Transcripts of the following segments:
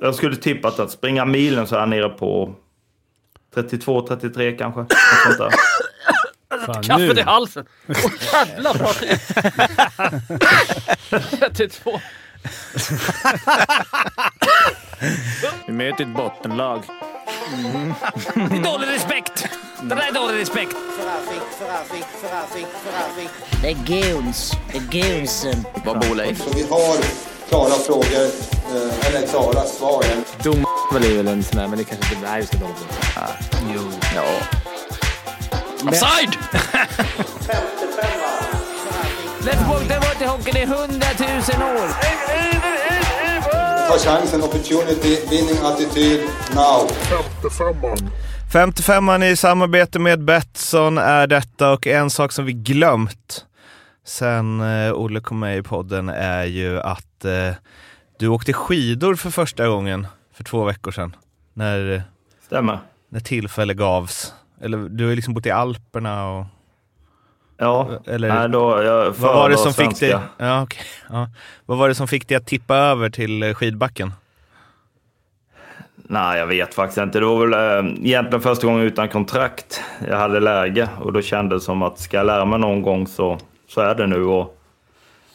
Jag skulle tippat att springa milen så är han nere på 32-33 kanske. Något sånt där. Fan, Kaffet nu. i halsen! Åh jävlar tid! 32. Vi möter ett bottenlag. Det är dålig respekt! Det där är dålig respekt! Det är guns. Det är gunsen. Vad bor Leif? Så vi har klara frågor, eh, eller klara svar. Dom är väl en sån där, men det kanske inte... Nej, ska dåligt. Jo. Ja. Offside! Lättpunkten var till hockeyn i hundratusen år. Ta chansen, opportunity, winning attityd, now. 55an i samarbete med Betsson är detta och en sak som vi glömt sen eh, Olle kom med i podden är ju att eh, du åkte skidor för första gången för två veckor sedan. När, Stämmer. när tillfälle gavs. Eller du har ju liksom bott i Alperna och... Ja, Eller- Nej, då, jag Vad var, det som fick svenska. dig, ja, okej. ja. vad var det som fick dig att tippa över till eh, skidbacken? Nej, jag vet faktiskt inte. Det var väl äh, egentligen första gången utan kontrakt jag hade läge och då kändes det som att ska jag lära mig någon gång så, så är det nu. Och,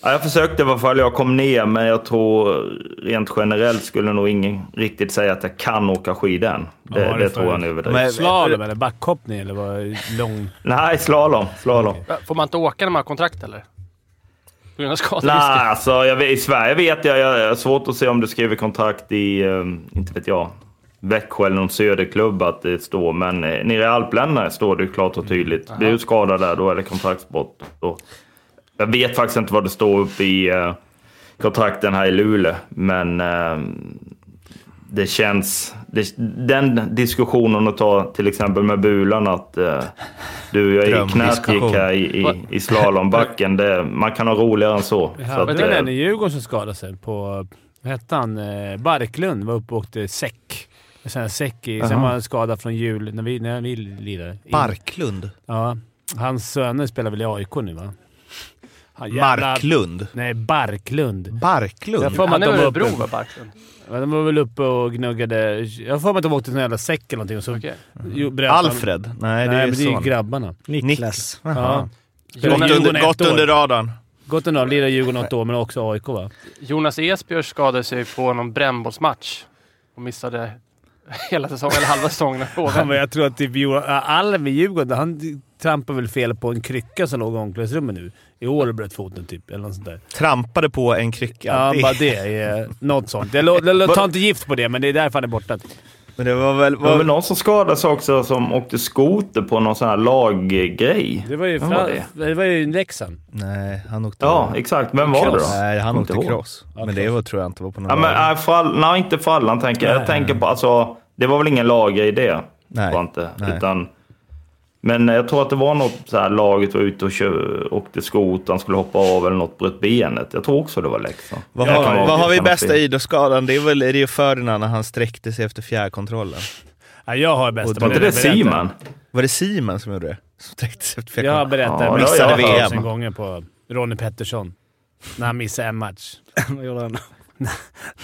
ja, jag försökte i alla fall, jag kom ner, men jag tror rent generellt skulle nog ingen riktigt säga att jag kan åka skidor än. Det, var det, det tror jag nu överdrivet. Men- Slalom eller backhoppning eller vad lång... Nej, slalom. slalom. Får man inte åka när man har kontrakt eller? På grund av Nej, skaderisker? alltså jag vet, i Sverige vet jag, jag har svårt att se om du skriver kontrakt i, eh, inte vet jag, Växjö eller någon söderklubb att det står. Men eh, nere i alpländerna står det klart och tydligt. Blir du skadad där, då är det kontraktsbrott. Och jag vet faktiskt inte vad det står uppe i eh, kontrakten här i Luleå, men eh, det känns... Det, den diskussionen att ta till exempel med Bulan att eh, du, jag är i knät gick här i, i, i slalombacken. Det, man kan ha roligare än så. så Ja, att, vet du eh, den i Djurgården som skadade sig på... Vad hette han? Eh, Barklund var uppe och åkte säck. En sån här säck i. Sen var han skadad från jul när vi, när vi lirade. In- Barklund? Ja. Hans söner spelar väl i AIK nu va? Han jävla- Marklund? Nej, Barklund. Barklund? Jag får mig Han att är de väl var uppe. Örebro va, Barklund? Ja, De var väl uppe och gnuggade... Jag har för mig att de åkte i en jävla säck eller någonting och så han- Alfred? Nej, det är men det är ju grabbarna. Niklas. Ja. Gått, under, gått radarn. Gått under radarn. Lirade Djurgården något år, men också AIK va? Jonas Esbjörn skadade sig på någon brännbollsmatch och missade hela säsongen, eller halva säsongen. Ja, men jag tror att typ Alm i Djurgården, han trampade väl fel på en krycka som låg i omklädningsrummet nu. I år bröt foten typ, eller något sånt där. Trampade på en krycka. Ja, Det- bara det. Är, något sånt. Jag, jag tar inte gift på det, men det är därför han är borta. Men det var väl... Det var väl Var, någon som skadade sig också som åkte skoter på någon sån här laggrej. Det var ju, var fra, det? var ju Leksand. nej, han åkte... Ja, exakt. Vem var det då? Nej, han åkte inte ihåg. cross. Men det var, tror jag inte var på någon Ja, men, nej, fall, nej, inte Fallan tänker jag. Jag tänker på, alltså, det var väl ingen laggrej det? Nej, Var inte, nej. utan, men jag tror att det var något så här, laget var ute och kör, åkte skoter, han skulle hoppa av eller något, bröt benet. Jag tror också det var Leksand. Vad Jag har, vad har vi bästa idrottsskadan? Det är väl Rio Ferdinand när han sträckte sig efter fjärrkontrollen. Ja, jag har bästa. Och Var inte det jag Simon? Var det Simon som gjorde det? Som sträckte sig efter Jag har fjärrkontrollen? berättat Ja, det har missade jag VM hört. tusen gånger på Ronny Pettersson. När han missade en match. Vad gjorde han?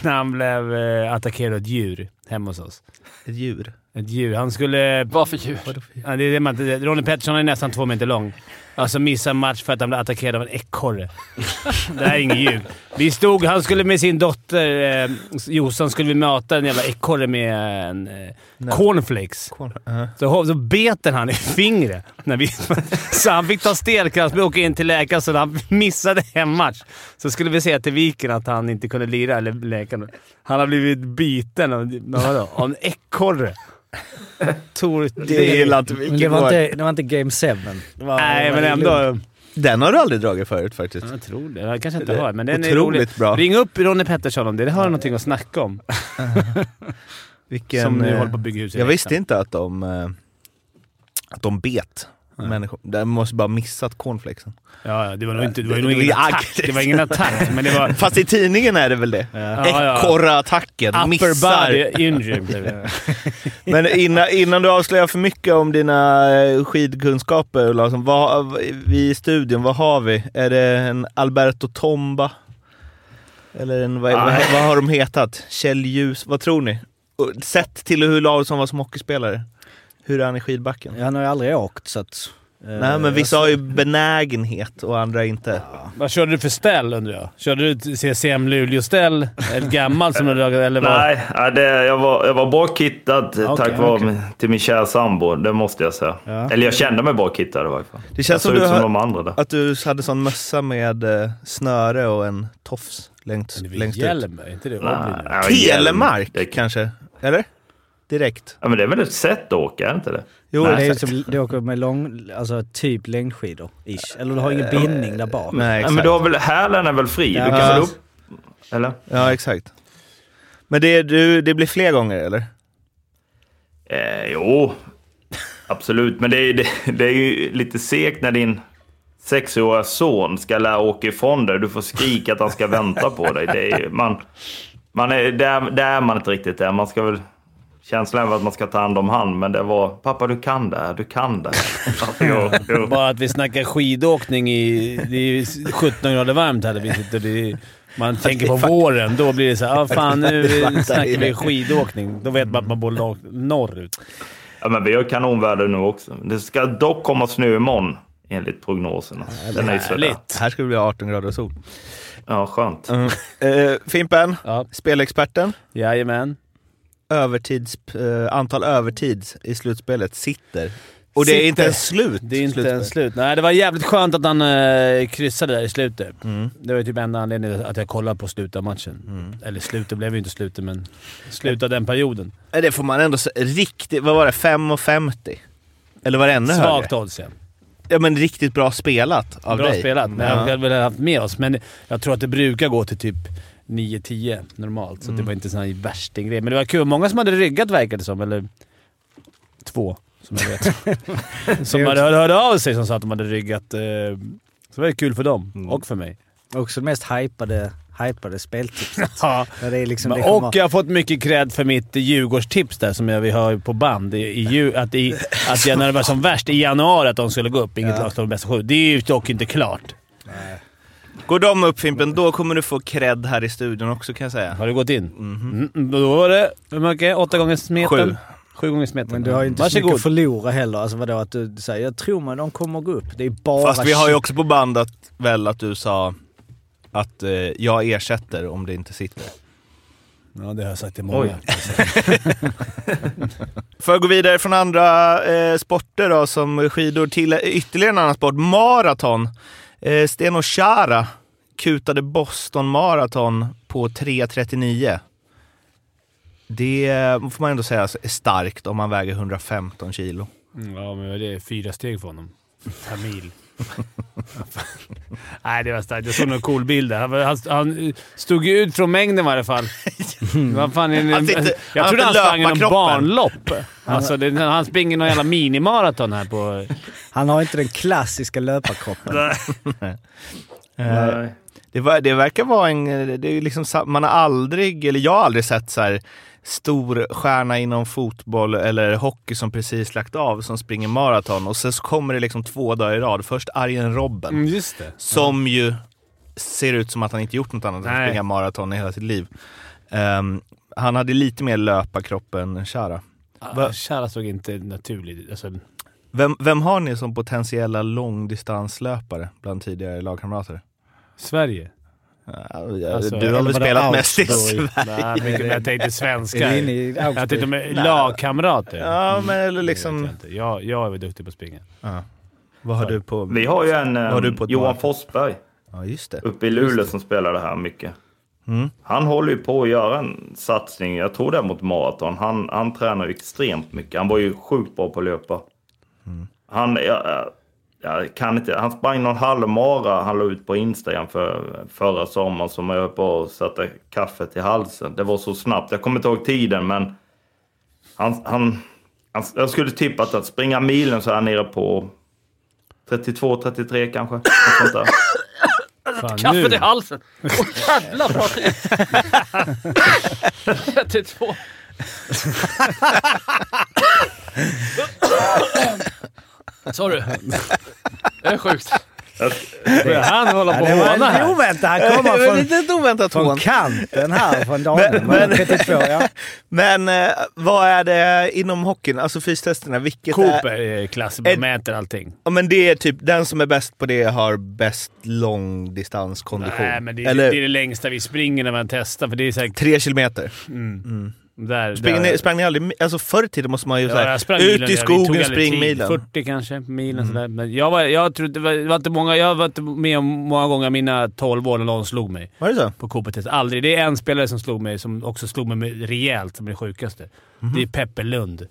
när han blev eh, attackerad av ett djur hemma hos oss. Ett djur? Ett djur. Han skulle... Vad för djur? Ja, det är det man, Ronny Pettersson är nästan två meter lång. Alltså missade en match för att han blev attackerad av en ekorre. det här är inget ljug. Vi stod... Han skulle med sin dotter eh, Jossan skulle vi möta en jävla ekorre med en eh, cornflakes. Ja. Så, så bet han i fingret. När vi, så han fick ta stelkrans och åka in till läkaren så han missade en match. Så skulle vi säga till Viken att han inte kunde lira, eller läkaren. Han har blivit biten av, vadå, av en ekorre. Tor, Det gillar inte vi. det var inte, det var inte Game 7. Det var, Nej, det men lugnt. ändå. Den har du aldrig dragit förut faktiskt. Jag tror det. Jag kanske inte Det har, men den är otroligt rolig. bra. Ring upp Ronny Pettersson om det. Det har han någonting att snacka om. Vilken, Som nu eh, håller på att bygga hus i Jag visste Leksand. inte att de, eh, att de bet människor. De måste bara missat cornflakesen. Ja, ja, det var nog inte... Det var nog ingen attack. Det var ingen attack, men det var... Fast i tidningen är det väl det? Ja, ja. Ekorre-attacken, Upper missar. body injury. Men innan, innan du avslöjar för mycket om dina eh, skidkunskaper Larsson, vad, vi i studion, vad har vi? Är det en Alberto Tomba? Eller en, vad, vad, vad har de hetat? Kjell Ljus, vad tror ni? Sett till hur Larsson var som hockeyspelare. Hur är han i skidbacken? Han har ju aldrig åkt så att... eh, Nej men vissa har ju benägenhet och andra inte. Vad körde du för ställ undrar jag? Körde du CCM Luleå-ställ? Ett gammalt som du dragit eller vad? Nej, det, jag, var, jag var bra kittad Okej, tack vare okej. min- till min kära sambo. Det måste jag säga. Ja. Eller jag kände mig bra kittad i varje fall. Det känns jag som du ut som de andra där. Att du hade sån mössa med eh, snöre och en tofs längst, längst ut. hjälm, är inte det? Telemark kanske? Eller? Direkt? Ja, men det är väl ett sätt att åka, inte det? Jo, det är exakt. som, du åker med lång, alltså typ längdskidor, ish. Eller du har ingen bindning där bak. Nej, Ja, exakt. men du har väl, hälen är väl fri? Ja, du kan ja. väl upp... Eller? Ja, exakt. Men det, du, det blir fler gånger, eller? Eh, jo, absolut. Men det är, det, det är ju lite segt när din sexåriga son ska lära åka ifrån dig. Du får skrika att han ska vänta på dig. Det är, man, man är, där, där är man inte riktigt där. Man ska väl... Känslan är att man ska ta hand om han, men det var pappa du kan det här, du kan det här. jo, jo. Bara att vi snackar skidåkning i... Det är ju 17 grader varmt här vi sitter. Det är, man tänker på våren, då blir det så här, ah, fan nu snackar vi skidåkning. Då vet man att man bor norrut. Ja, men vi har kanonväder nu också. Det ska dock komma snö imorgon, enligt prognoserna. Den är. Härligt. Här ska det bli 18 grader och sol. Ja, skönt. Mm. Eh, Fimpen, Ja. spelexperten. Jajamän. Övertids, eh, antal övertids i slutspelet sitter. Och det är inte ens slut. Det är inte slutspel. ens slut. Nej, det var jävligt skönt att han eh, kryssade där i slutet. Mm. Det var ju typ enda anledningen att jag kollade på slutet av matchen. Mm. Eller slutet blev ju inte slutet, men slutet av den perioden. Det får man ändå säga. Riktigt, vad var det? 5,50? Eller var det ännu Svagt högre? odds ja. Ja men riktigt bra spelat av Bra dig. spelat, men Ja. jag hade väl haft med oss. Men jag tror att det brukar gå till typ 9-10 normalt, så det var inte sån här värstinggrej. Men det var kul. Många som hade ryggat verkade det som, eller två som jag vet. som hade hört, hörde av sig som sa att de hade ryggat. Eh, så det var kul för dem, och för mig. Också mest hypade, hypade speltipset. Ja. Det liksom, det och jag har fått mycket cred för mitt Djurgårdstips där som jag vi har på band. I, i, att, i, att jag när det var som värst i januari att de skulle gå upp. Inget Ja. lag slår bästa sju. Det är ju dock inte klart. Går de upp Fimpen, då kommer du få cred här i studion också kan jag säga. Har du gått in? Mm, då var det, hur mycket? Åtta gånger smeten? Sju. Sju gånger smeten. Men du har ju inte så mycket Varsågod. att förlora heller. Alltså vadå att du säger jag tror man de kommer gå upp. Det är bara Fast vi har ju också på band att, väl att du sa att eh, jag ersätter om det inte sitter. Ja, det har jag sagt till många. Får jag gå vidare från andra eh, sporter då, som skidor till ytterligare en annan sport. Maraton. Eh, Steno Chara kutade Boston Marathon på 3.39. Det får man ändå säga är starkt om man väger 115 kilo. Mm, Ja, men det är fyra steg för honom. Per mil. Nej, det var starkt. Jag såg någon cool bild där. Han, han, han stod ju ut från mängden i alla fall. Vad fan är det? Han sitter- jag han trodde han inte sprang någon löparkroppen. barnlopp. Alltså, det, han springer någon jävla minimaraton här på... Han har inte den klassiska löparkroppen. Eh, Nej. Det, var, det verkar vara en... Det är liksom, man har aldrig, eller jag har aldrig sett så här stor stjärna inom fotboll eller hockey som precis lagt av som springer maraton och sen så kommer det liksom två dagar i rad. Först Arjen Robben Mm, just det. som ju ser ut som att han inte gjort något annat än att Nej. springa maraton i hela sitt liv. Ehm, han hade lite mer löparkropp än Chara. Va- Kära såg inte naturligt ut. Alltså, Vem, vem har ni som potentiella långdistanslöpare bland tidigare lagkamrater? Sverige. Ja, Alltså, du har eller väl spelat mest i? Sverige? Nej, men jag tänkte svenskar. Jag tänkte med lagkamrater. Ja, men eller Det vet liksom... Jag, jag, jag är väl duktig på att springa. Ja. Vad har du på? Vi har ju en har du eh, på Johan? Forsberg Ja, just det. uppe i Luleå som spelar det här mycket. Mm. Han håller ju på att göra en satsning, jag tror det är mot maraton. Han, han tränar ju extremt mycket. Han var ju sjukt bra på att löpa. Han, jag, jag kan inte, han sprang någon halvmara han la ut på Instagram för, förra sommaren som jag höll på att sätta kaffet i halsen. Det var så snabbt, jag kommer inte ihåg tiden men han, han, han, jag skulle tippa att springa milen så är han nere på 32-33 kanske. Något sånt där. Fan, Kaffet nu. i halsen! Åh jävlar vad det 32. Sa du? Det är sjukt. Jag, Han håller på det var håna lite här. oväntat. Han Det kommer var från, lite ett oväntat från hån. kanten här, från dagen. Men- Men, men- 32, ja. Men eh, vad är det inom hockeyn, alltså fystesterna, vilket är... Cooper är klass. Man Ett- mäter allting. Ja men det är typ, den som är bäst på det har bäst långdistanskondition. Nej, men det är, Eller det är det längsta vi springer när man testar. För det är säkert... tre kilometer. Där, Sprang där. ni, sprang ni aldrig, alltså förr i tiden måste man ju Ja, såhär, ut milen, i skogen, spring milen. 40 kanske milen sådär. Men jag var, jag tror det var, det var inte många, jag var inte med om många gånger mina 12 år när någon slog mig Var det så? på Cooper-test. Aldrig. Det är en spelare som slog mig, som också slog mig rejält, som är det sjukaste. Det är Peppe Lund.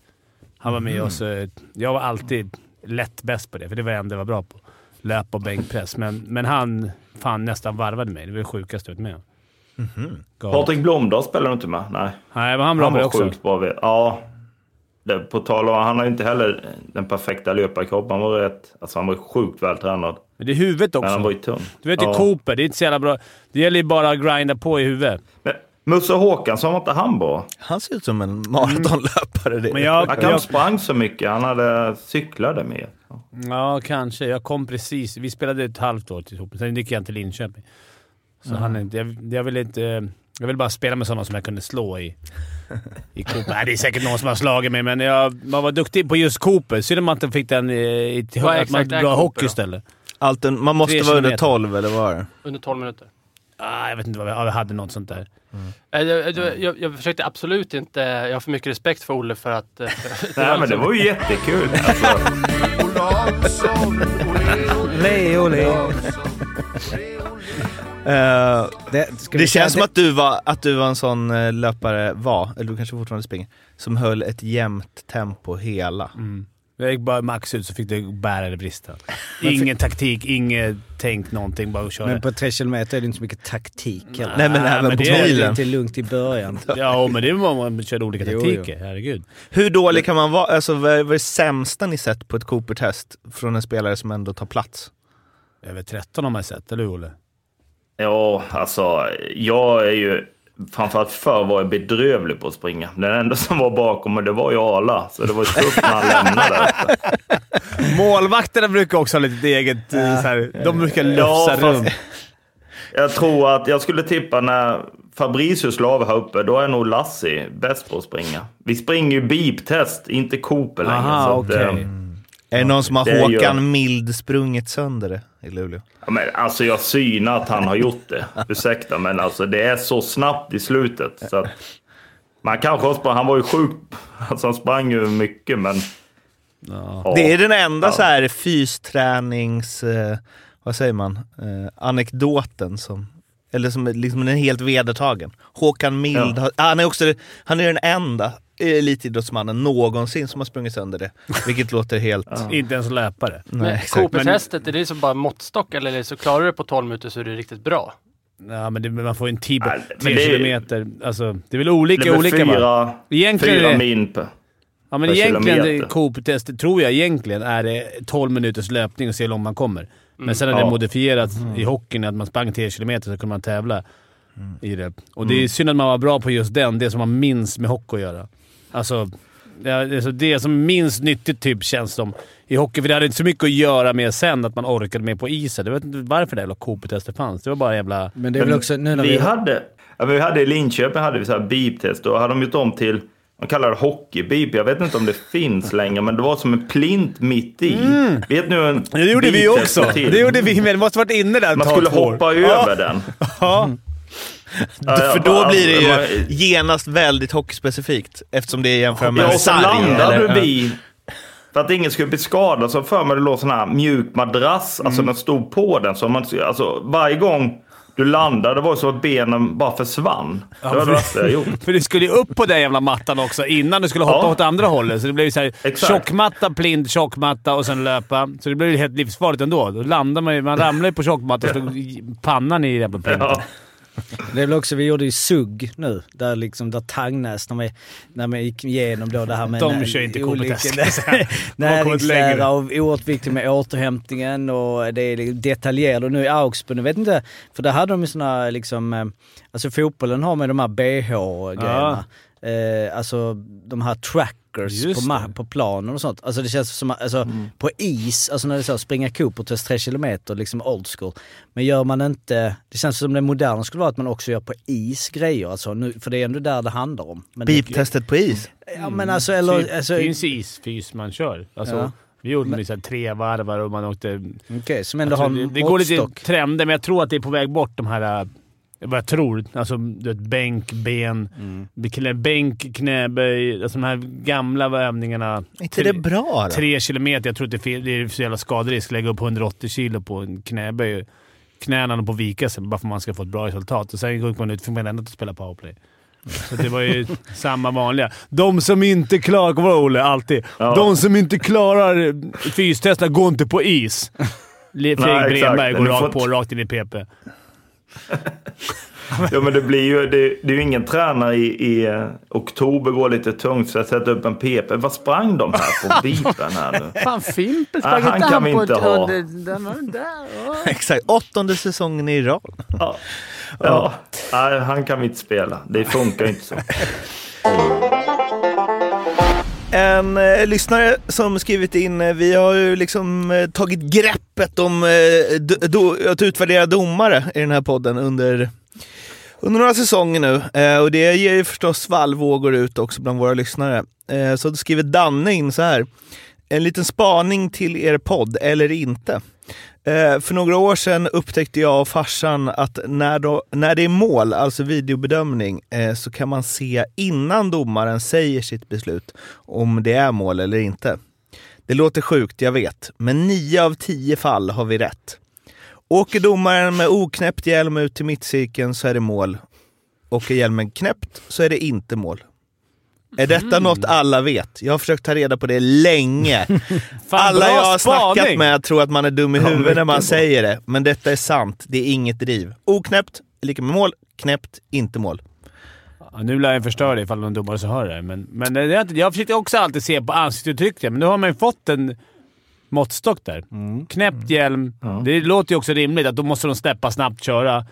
Han var med oss. eh, Jag var alltid lätt bäst på det, för det var det enda jag var bra på. Löpa och bänkpress. Men, men han fan nästan varvade mig. Det var det sjukaste jag varit med om. Galet. Patrik Blomdahl spelar du inte med? Nej. Nej, men han bra Han var också. sjukt bra. vid- Ja. Det, på tal om, han har ju inte heller den perfekta löparkroppen. Han var rätt... Alltså han var sjukt vältränad. Men det är huvudet Men han var också. ju tung. Du vet ju Ja. Cooper, det är inte så jävla bra. Det gäller ju bara att grinda på i huvudet. Men Musse Håkansson, var inte han bra? Han ser ut som en maratonlöpare. Det. Men jag, Han kanske jag, sprang så mycket. Han hade cyklade mer. ja, kanske. Jag kom precis. Vi spelade ett halvt år ihop. Sen gick jag till Linköping. Så han är inte... Jag, jag vill inte... Jag vill bara spela med sådana som jag kunde slå i, i Cooper. Nej, det är säkert någon som har slagit mig, men jag, man var duktig på just Cooper. Synd att man inte fick den i, Vad att man är bra hockey då? istället. Allt en, man måste vara under kilometer. 12 eller vad var det? Under 12 minuter. Ah, jag vet inte vad vi ja, vi hade. något sånt där. Eh, Jag, jag, jag, jag försökte absolut inte... Jag har för mycket respekt för Olle för att... eh, Nej, men det var ju jättekul. Alltså, Leo, Leo. Eh, Det, ska det känns som att du, var, att du var en sån eh, löpare, var, eller du kanske fortfarande springer, som höll ett jämnt tempo hela. Jag gick bara max ut så fick det bära eller brista. Ingen taktik, inget tänk någonting. Bara köra. Men på tre kilometer är det inte så mycket taktik heller. Nej men även men på det är Det är lite lugnt i början. Ja, men det var man körde olika Jo, taktiker. Herregud. Hur dålig kan man vara? Alltså vad är vad är det sämsta ni sett på ett Cooper-test från en spelare som ändå tar plats? Över 13 har man sett, eller hur Olle? Ja, alltså jag är ju... Framförallt förr var jag bedrövlig på att springa. Den enda som var bakom mig, det var ju Arla. Så det var tufft när han lämnade. Målvakterna brukar också ha lite eget... eh, så här, de brukar lufsa Ja, runt. Jag tror att jag skulle tippa när Fabricius la här uppe, då är nog Lassi bäst på att springa. Vi springer ju beep-test, inte Cooper längre. Aha, så att, okej. eh, Är det någon som har Det gör- Håkan Mild sprungit sönder det i Luleå? ja, men, alltså jag synar att han har gjort det. Ursäkta, men alltså det är så snabbt i slutet. Så att, man kanske också, han var ju sjuk, alltså han sprang ju mycket, men... Ja. Det är den enda Ja. så här fystränings... Eh, vad säger man? Eh, anekdoten som... Eller som liksom den är helt vedertagen. Håkan Mild, Ja. har, han, är också, han är den enda elitidrottsmannen någonsin som har sprungit sönder det. Vilket låter helt... Inte ens löpare. Nej, Men exakt. Cooper-testet, är det så bara måttstock eller det så klarar du det på 12 minuter så är det riktigt bra? Ja, men det, man får ju en tid på Nej, men tre det är- kilometer. Alltså, det är väl olika det olika va? fyra, Egentligen är fyra det- min per... Ja, men egentligen. Coop-testet tror jag egentligen är det 12 minuters löpning och se hur långt man kommer. Men sen har det Ja. modifierats i hockeyn att man sprang 3 kilometer så kunde man tävla i det. Och det är synd att man var bra på just den, det som man minns med hockey att göra. Alltså, alltså det som minst nyttigt typ känns som i hockey. För det hade inte så mycket att göra med sen, att man orkade med på isen. Jag vet inte varför det jävla Coop-testet fanns. Det var bara jävla... Men det är väl också nu när Vi vi... hade, ja, men vi hade i Linköping hade vi så här beep-test. Då hade de gjort om till, man kallar det hockey-beep. Jag vet inte om det finns längre, men det var som en plint mitt i. Vet nu en Det gjorde vi också! till? Det gjorde vi, men det måste varit inne där Man skulle år. hoppa Ja. över den. Ja. Ja, ja, För då bara- blir det ju genast väldigt hockeyspecifikt. Eftersom det är jämfört med Ja, och så sarg. landade eller- vi. För att ingen skulle bli skadad så för mig det låg sån här mjuk madrass. Alltså Mm. den stod på den. Så man, alltså, varje gång du landade det var det så att benen bara försvann. det var det värsta jag gjort. För du skulle ju upp på den jävla mattan också innan du skulle hoppa Ja. åt andra hållet. Så det blev ju såhär tjockmatta, blind, tjockmatta och sen löpa. Så det blev ju helt livsfarligt ändå. Då landar man ju, man ramlar ju på tjockmattan och slog pannan i jävla plinten. Ja. Det är väl också, vi gjorde ju SUG nu, där liksom, där Tangnäs, när vi, när vi gick igenom då det här med... De kör inte längre. Näringslära och oerhört viktigt med återhämtningen och det är liksom detaljerat. Och nu i Augsburg, jag vet inte, för där hade de ju såna liksom, eh, alltså fotbollen har med de här bh-grejerna. eh, alltså de här trackers Just på, ma- på planen och sånt. Alltså det känns som, alltså på is, alltså när det är så, springa Coopertest 3 kilometer, liksom old school. Men gör man inte, det känns som det moderna skulle vara att man också gör på is grejer alltså, nu, för det är ändå där det handlar om. Men det- Beep-testet på is. Ja men alltså, eller... Alltså, det finns ju isfys man kör. Alltså, Ja. Vi gjorde så här tre varvar och man åkte... Okej, som ändå Alltså, har det, en det går lite trender, men jag tror att det är på väg bort de här... Vad jag tror. Alltså du vet, bänk, ben, knä, bänk, knäböj. Alltså de här gamla övningarna. Är inte det bra då? Tre kilometer. Jag tror att det är, fel, det är så jävla skaderisk. Lägga upp 180 kilo på en knäböj. Knäna på vika sig bara för att man ska få ett bra resultat. Och sen går man ut får man ändå inte spela powerplay. Så det var ju samma vanliga. De som inte klarar... Kommer du Olle? Alltid. Ja. De som inte klarar fystesterna går inte på is. Fredrik. Bremberg går rakt på, rakt in i PP. Ja, men det blir ju... Det, det är ju ingen tränare i, i eh, oktober går lite tungt så jag sätter upp en PP. Vad sprang de här på bipen här nu? Fan, Fimpen sprang Ah, han inte kan vi inte ha. Den var där. Exakt, åttonde säsongen i rad. Ja. Ja, nej, han kan vi inte spela. Det funkar inte så. En eh, lyssnare som skrivit in, eh, vi har ju liksom eh, tagit greppet om eh, do, do, att utvärdera domare i den här podden under, under några säsonger nu. Eh, och det ger ju förstås svallvågor ut också bland våra lyssnare. Eh, så då skriver Danne in så här. En liten spaning till er podd, eller inte. Eh, för några år sedan upptäckte jag och farsan att när, då, när det är mål, alltså videobedömning, eh, så kan man se innan domaren säger sitt beslut om det är mål eller inte. Det låter sjukt, jag vet, men nio av tio fall har vi rätt. Åker domaren med oknäppt hjälm ut till mittcirkeln så är det mål. Åker hjälmen knäppt så är det inte mål. Är detta Mm. något alla vet? Jag har försökt ta reda på det länge. Fan, Alla jag har snackat spaning. med tror att man är dum i huvudet när man säger det. Men detta är sant. Det är inget driv. Oknäppt är lika med mål. Knäppt, inte mål. Ja, nu lär jag förstöra det ifall någon domare så hör det. Men, men det är inte, jag försökte också alltid se på ansiktsuttrycket, men nu har man ju fått en måttstock där. Knäppt hjälm. Det låter ju också rimligt att då måste de släppa snabbt, köra.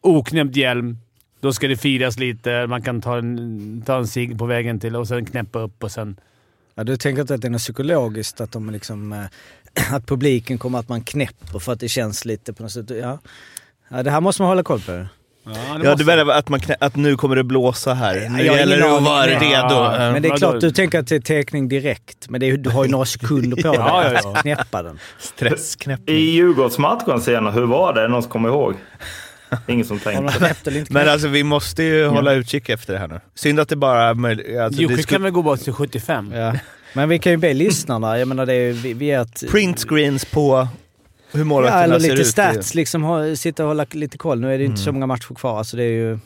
Oknäppt hjälm. Då ska det firas lite. Man kan ta en, ta en cigg på vägen till och sen knäppa upp och sen... Ja, du tänker inte att det är något psykologiskt att de liksom... eh, att publiken kommer att man knäpper för att det känns lite på något sätt. Ja. Ja, det här måste man hålla koll på. Ja, det Ja, måste- du menar att, man knä, att nu kommer det blåsa här? Nu har gäller det att vara redo. Ja, Ja. Men det är klart, du tänker att det är teckning direkt. Men det är, du har ju några sekunder på dig Ja, ja, ja. att knäppa den. Stressknäppning. I Djurgårdsmatchen senare, hur var det? Är det någon som kommer ihåg? Ingen som eller inte Men alltså vi måste ju hålla utkik efter det här nu. Synd att det bara är möjligt. Alltså, Jocke det kan väl gå bort till 75? Ja. Men vi kan ju be lyssnarna, jag menar det är, vi, vi är ett... print screens på hur Ja, målvakterna eller ser lite ut. stats liksom, ha, sitta och hålla lite koll. Nu är det inte så många matcher kvar, alltså det är ju...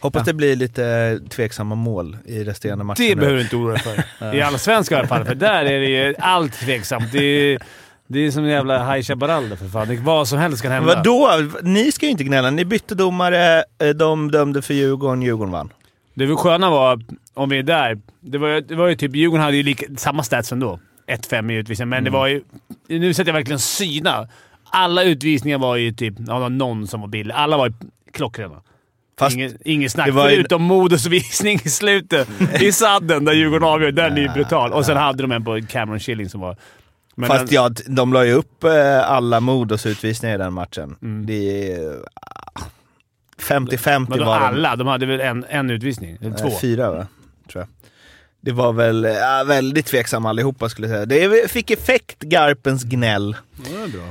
Hoppas Ja. det blir lite tveksamma mål i resterande matcher. Det nu. behöver du inte oroa dig för. I allsvenskan i alla fall, för där är det ju allt tveksamt. Det är, det är som en jävla High Chaparral för fan. Det- Vad som helst kan hända. Vadå? Ni ska ju inte gnälla. Ni bytte domare, eh, de dömde för Djurgården, Djurgården vann. Det var sköna var, om vi är där, det var, det var ju typ... Djurgården hade ju lika, samma stats ändå. 1-5 i utvisning, men det var ju... Nu sätter jag verkligen syna. Alla utvisningar var ju typ... Ja, var någon som var billig. Alla var ju klockrena. Fast Inget, inget snack. Förutom Modos visning i slutet. I sadden där Djurgården avgör. Den är ju brutal. Och sen hade de en på Cameron Schilling som var... Men Fast den, ja, de la ju upp eh, alla Modos utvisningar i den matchen. Mm. Det är... ah, 50-50 Vadå var de. alla? De hade väl en, en utvisning? Eller två? Eh, Fyra va? Tror jag. Det var väl ja, väldigt tveksamma allihopa skulle jag säga. Det fick effekt, Garpens gnäll. Ja, bra.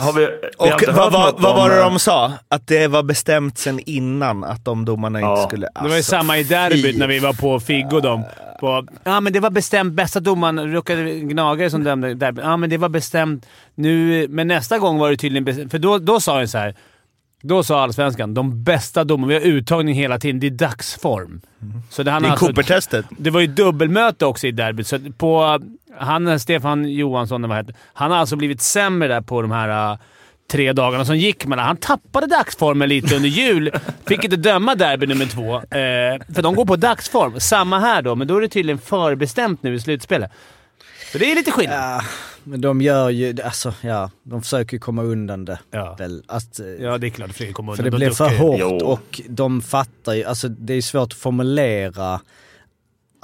Har vi, och vad, vad, var det de sa? Att det var bestämt sen innan att de domarna Ja. inte skulle... Det var ju Alltså, samma i derbyt när vi var på Figgo dem. På, ja, men det var bestämt. Bästa domaren råkade gnagare som dömde derbyt. Ja, men det var bestämt. Nu, men nästa gång var det tydligen bestämt. För då, då sa jag så här. Då sa Allsvenskan de bästa domarna. Vi har uttagning hela tiden. Det är dagsform. Så det, han Det är alltså- Cooper-testet. det var ju dubbelmöte också i derbyt, så på... Han, Stefan Johansson, vad heter, han har alltså blivit sämre där på de här tre dagarna som gick mellan. Han tappade dagsformen lite under jul. Fick inte döma derby nummer två, eh, för de går på dagsform. Samma här då, men då är det tydligen förbestämt nu i slutspelet. Så det är lite skillnad. Ja, Men de gör ju, alltså ja, de försöker komma undan det Ja. väl. Att, eh, Ja, det är klart. Fredrik kommer för undan. det Då blir för hårt Jo. och de fattar ju, alltså det är svårt att formulera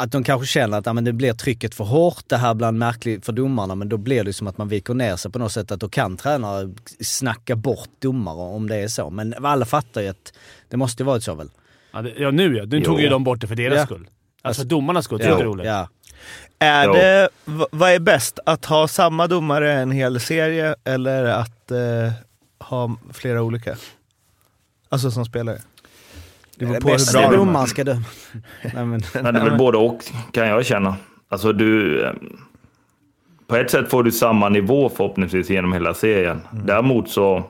att de kanske känner att ja, men det blir trycket för hårt, det här blir en märklig för domarna, men då blir det som att man viker ner sig på något sätt, att då kan tränare snacka bort domare om det är så. Men alla fattar ju att det måste ju varit så väl? Ja, det, ja nu ja. Nu tog Jo. ju de bort det för deras Ja. skull. Alltså för domarnas skull. Det är roligt. ja. Är Jo. det, vad är bäst? Att ha samma domare en hel serie eller att eh, ha flera olika? Alltså som spelare. Det beror på hur Bästa bra domaren ska döma. Nej, men, Men det är väl både och, kan jag känna. Alltså du... eh, På ett sätt får du samma nivå förhoppningsvis genom hela serien. Däremot så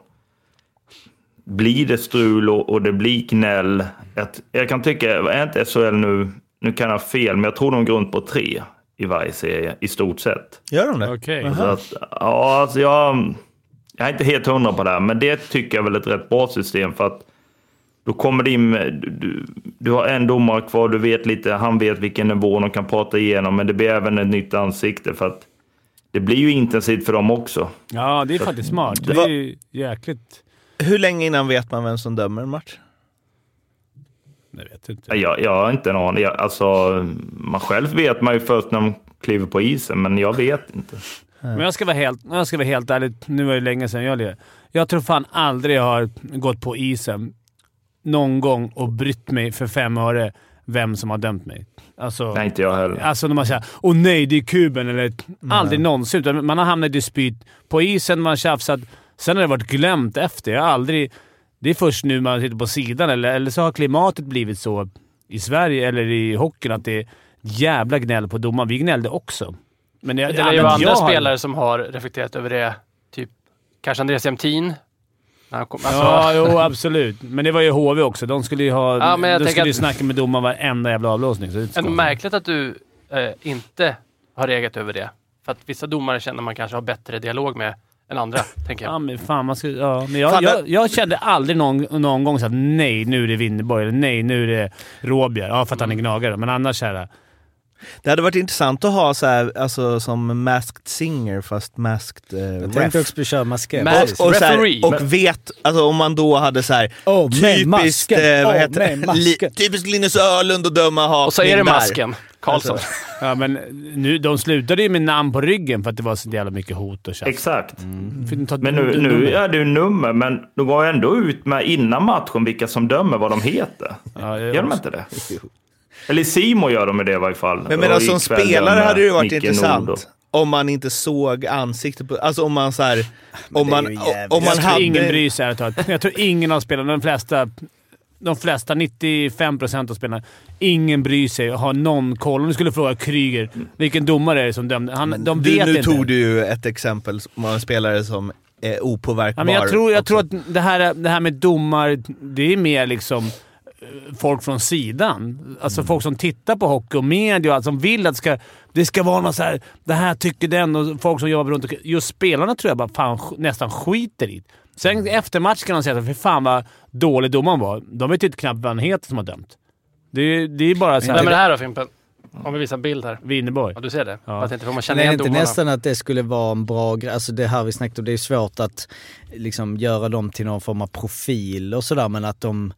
blir det strul och, och det blir gnäll. Ett, jag kan tycka, är inte SHL nu, nu kan jag ha fel, men jag tror de går runt på tre i varje serie i stort sett. Gör de det? Okej. Så att, ja, alltså jag, jag är inte helt hundra på det här, men det tycker jag är väl ett rätt bra system för att då kommer det in med, du, du, har en domare kvar, du vet lite, han vet vilken nivå de kan prata igenom, men det blir även ett nytt ansikte för att det blir ju intensivt för dem också. Ja, det är faktiskt smart. Det är ju jäkligt... Hur länge innan vet man vem som dömer en match? Jag vet inte. Jag, jag har inte en aning. Jag, alltså, man själv vet man ju först när man kliver på isen, men jag vet inte. Men jag ska vara helt, jag ska vara helt ärlig. Nu var det länge sedan jag lirade. Jag tror fan aldrig jag har gått på isen någon gång och brytt mig för fem öre vem som har dömt mig. Alltså, Nej, inte jag heller. Alltså när man säger åh nej, det är kuben eller aldrig någonsin. Man har hamnat i dispyt på isen, man har tjafsat. Sen har det varit glömt efter. Jag har aldrig... Det är först nu man sitter på sidan, eller, eller så har klimatet blivit så i Sverige eller i hockeyn att det är jävla gnäll på domaren. Vi gnällde också. Men jag, Det är ju andra har- spelare som har reflekterat över det. Typ kanske Andreas Jämtin. Alltså, Ja, jo absolut. Men det var ju HV också. De skulle ju ha... Ja, men de skulle ju snacka med domaren varenda jävla avblåsning. Så det är märkligt att du eh, inte har reagerat över det. För att vissa domare känner man kanske har bättre dialog med än andra, tänker jag. Ja, men fan man ska... Ja, men jag, Fan, jag, jag kände aldrig någon, någon gång så att nej, nu är det Winnerborg eller nej, nu är det Råbjer. Ja, för att han är gnagare. Men annars här... Det hade varit intressant att ha så här, alltså som masked singer fast masked eh, jag ref. tänkte också köra maskerat. Mas- och, så här, Referee. och vet, alltså om man då hade så här, med typiskt, masken. eh, vad heter det? Li, typiskt Linus Öhlund att döma hakning Och så är det masken. Karlsson. Alltså, Ja, men nu, de slutade ju med namn på ryggen för att det var så jävla mycket hot och tjafs. Exakt. Ta- Men nu, nu är det ju nummer, men de går ändå ut med innan matchen vilka som dömer vad de heter. Ja, det- Gör de inte det? Eller Simo gör de i det i varje fall. Men, men Och som spelare hade det ju varit Micke intressant Nord om man inte såg ansiktet på, alltså om man så här, om man, om man jag tror hade... ingen bryr sig ärligt talat. Jag tror ingen av spelarna, de flesta, de flesta 95% av spelarna, ingen bryr sig och har någon koll. Om du skulle fråga Kryger, vilken domare är det som dömde? Han, de du, vet nu inte. tog du ju ett exempel om en spelare som är opåverkbar. Ja, men jag tror, jag också. tror att det här, det här med domar, det är mer liksom folk från sidan. Alltså Mm. folk som tittar på hockey och media och allt, som vill att det ska, det ska vara något så här, det här tycker den och folk som jobbar runt omkring. Just spelarna tror jag bara fan, nästan skiter i. Sen Mm. efter match kan de säga att för fan vad dålig domaren var. De vet ju inte knappt vad han heter som har dömt. Det, är- det är bara så Vem är det här... här då Fimpen? Om vi visar en bild här. Winnerborg. Ja, du ser det? Ja. Jag tänkte, får man Men känna är det inte domarna? nästan att det skulle vara en bra grej? Alltså det här vi snackade om, det är svårt att liksom göra dem till någon form av profil och sådär men att de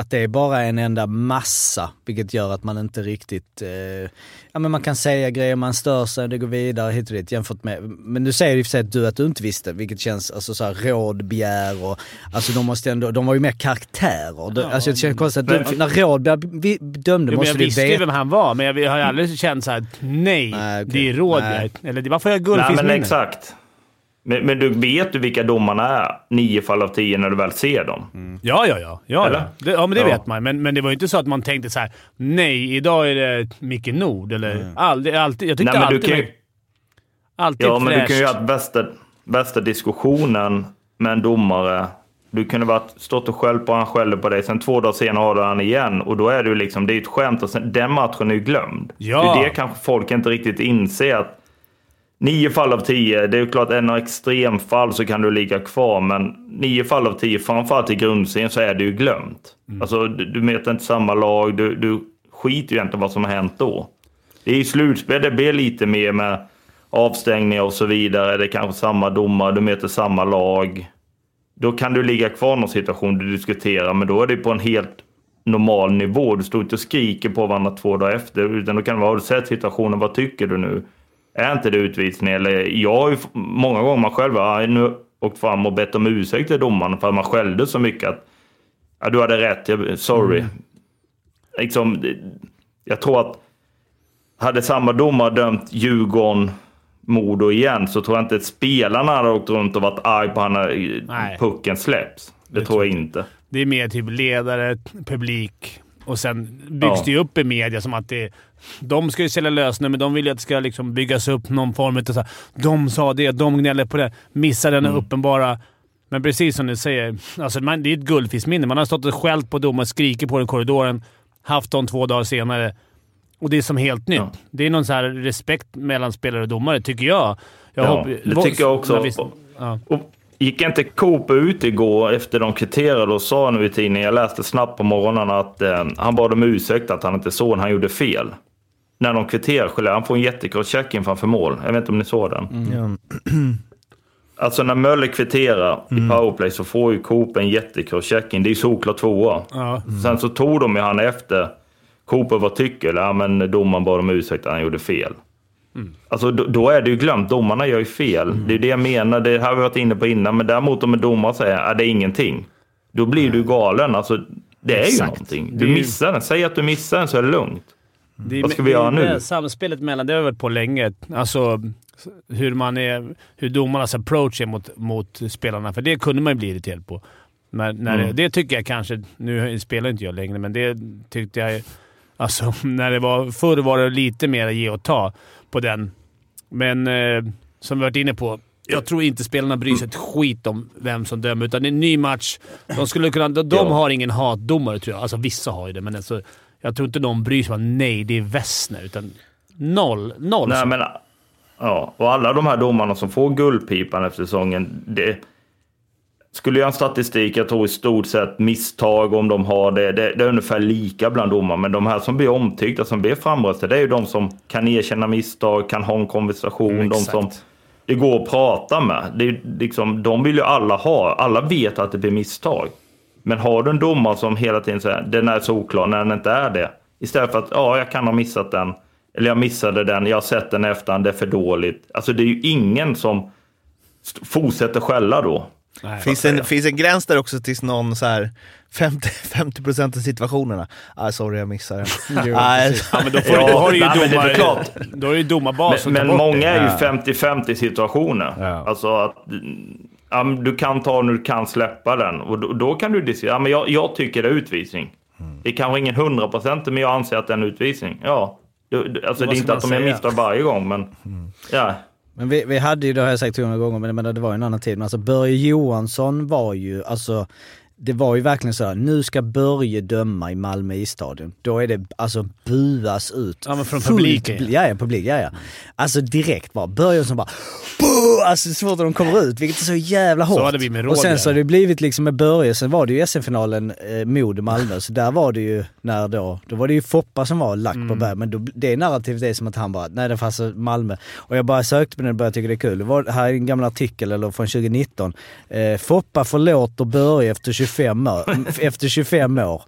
att det är bara en enda massa, vilket gör att man inte riktigt... Eh, ja men man kan säga grejer, man stör sig, det går vidare hit och dit jämfört med... Men du säger och för sig att du, att du inte visste, vilket känns alltså så här rådbegär och... Alltså de måste ändå, de var ju mer karaktärer. Det- alltså det känns konstigt att du, när rådbegär vi- dömde Jo, måste jag du visste ju veta. vem han var, men jag, jag har ju aldrig känt såhär nej, Nej, okej. det är Rådbjer. Eller det- varför har jag Nej, men guldfiskminne? exakt. Men, men du vet du vilka domarna är nio fall av tio när du väl ser dem? Ja, ja, ja. Ja, Eller? ja. Det, ja men det Ja. vet man. Men, men det var ju inte så att man tänkte så här: nej, idag är det Micke Nord. Eller aldrig, alltid. Jag tyckte Nej, men du alltid... kan ju- Alltid Ja, men du kan ju fräscht. ha bästa, bästa diskussionen med en domare. Du kunde varit stått och skällt på han skäller på dig, sen två dagar senare har du han igen. Och då är det ju liksom, det är ett skämt och sen, den matchen är ju glömd. Ja. Det är det kanske folk inte riktigt inser. att Nio fall av tio, det är ju klart en extremfall så kan du ligga kvar, men nio fall av tio, framförallt i grundserien, så är det ju glömt. Alltså, du, du möter inte samma lag, du, du skiter ju egentligen vad som har hänt då. Det är i slutspel det blir lite mer med avstängningar och så vidare. Det är kanske samma domare, du möter samma lag. Då kan du ligga kvar i någon situation du diskuterar, men då är det på en helt normal nivå. Du står inte och skriker på varandra två dagar efter, utan då kan det vara, har du sett situationen, vad tycker du nu? Är inte det utvisning? Eller jag har ju många gånger man själv har nu åkt fram och bett om ursäkt till domaren för att man skällde så mycket att ja, du hade rätt, jag, sorry. Liksom, det- jag tror att hade samma domare dömt Djurgården Modo igen så tror jag inte att spelarna hade åkt runt och varit arg på när Nej. pucken släpps. Det, tror jag inte. Det är mer typ ledare, publik och sen byggs Ja. det ju upp i media som att det de ska ju sälja men de vill ju att det ska liksom byggas upp någon form av så här, De sa det, de gnäller på det. Missar den uppenbara... Men precis som du säger, alltså man, det är ett guldfiskminne. Man har stått och skällt på domaren, skrikit på den i korridoren, haft dem två dagar senare och det är som helt nytt. Ja. Det är någon så här respekt mellan spelare och domare, tycker jag. jag Ja, hopp- det tycker jag också. när vi- Ja. Och gick inte Coop ut igår efter de kvitterade och sa nu i tidningen, jag läste snabbt på morgonen att eh, han bad om ursäkt att han inte såg när han gjorde fel. När de kvitterar, Skellefteå, han får en jättekross in framför mål. Jag vet inte om ni såg den? Ja. Alltså när Möller kvitterar i powerplay så får ju Coop en jättekross in. Det är ju solklart tvåa. Ja. Sen så tog de ju han efter. Cooper vad tycker? Ja, men domaren bad om ursäkt att han gjorde fel. Alltså då, då är det ju glömt. Domarna gör ju fel. Det är det jag menar. Det här har vi varit inne på innan. Men däremot om en domare säger att det är ingenting. Då blir du galen. Alltså, det är ju Exakt. någonting. Det Du ju- missar den. Säg att du missar den så är det lugnt. Det Vad ska vi göra nu? det Samspelet mellan, det har vi varit på länge. Alltså hur man är, hur domarnas approach är mot, mot spelarna. För det kunde man ju bli irriterad på. Men när Mm. det, det tycker jag kanske, nu spelar inte jag längre, men det tyckte jag... Alltså när det var, förr var det lite mer ge och ta på den. Men eh, som vi varit inne på, jag tror inte spelarna bryr sig ett skit om vem som dömer, utan det är en ny match. De, skulle kunna, de, de Ja. har ingen hatdomare tror jag. Alltså vissa har ju det, men alltså, jag tror inte de bryr sig om nej, det är Wessner. Utan noll. Noll. Nej, men, ja, och alla de här domarna som får guldpipan efter säsongen. Det, skulle jag ha en statistik, jag tror i stort sett misstag om de har det. Det, det är ungefär lika bland domar. Men de här som blir omtyckta, som blir framröstade, det är ju de som kan erkänna misstag, kan ha en konversation. Mm, de som det går att prata med. Det är liksom, de vill ju alla ha. Alla vet att det blir misstag. Men har du en domare som hela tiden säger den är så oklar när den inte är det. Istället för att ja, jag kan ha missat den. Eller jag missade den, jag har sett den efter, det är för dåligt. Alltså det är ju ingen som fortsätter skälla då. Nej. Finns en, finns en gräns där också tills någon så här 50, 50% av situationerna. Ah, sorry, jag missade den. Ah, Ja, men då, får, Ja, då har du ju domar. Då det ju domarbas Men, men många det. är ju Ja. 50-50 situationer. Ja. Alltså att ja, du kan ta den, du kan släppa den. Och då, då kan du diskutera. Ja, men jag, jag tycker det är utvisning. Det är kanske ingen 100% men jag anser att det är en utvisning. Ja. Du, du, alltså det är inte att de är misstag varje gång, men ja. Men vi, vi hade ju, det har jag sagt hundra gånger, men, men det var ju en annan tid. Men alltså Börje Johansson var ju, alltså det var ju verkligen så här, nu ska Börje döma i Malmö isstadion. Då är det alltså buas ut. Ja, men från publiken, ja. Ja, publik, ja, ja. Alltså direkt bara, Börje som bara Boo! Alltså så fort de kommer ut, vilket är så jävla hårt. hade vi med och sen Roger. så har det blivit liksom med Börje, sen var det ju SM-finalen eh, Modo-Malmö, så där var det ju när då, då var det ju Foppa som var lack Mm. på Berg, men då, det narrativet är som att han bara, nej det fanns Malmö. Och jag bara sökte på den och började tycka det är kul. Det var här är en gammal artikel eller från 2019. Eh, Foppa förlåter Börje efter 25 år. efter 25 år.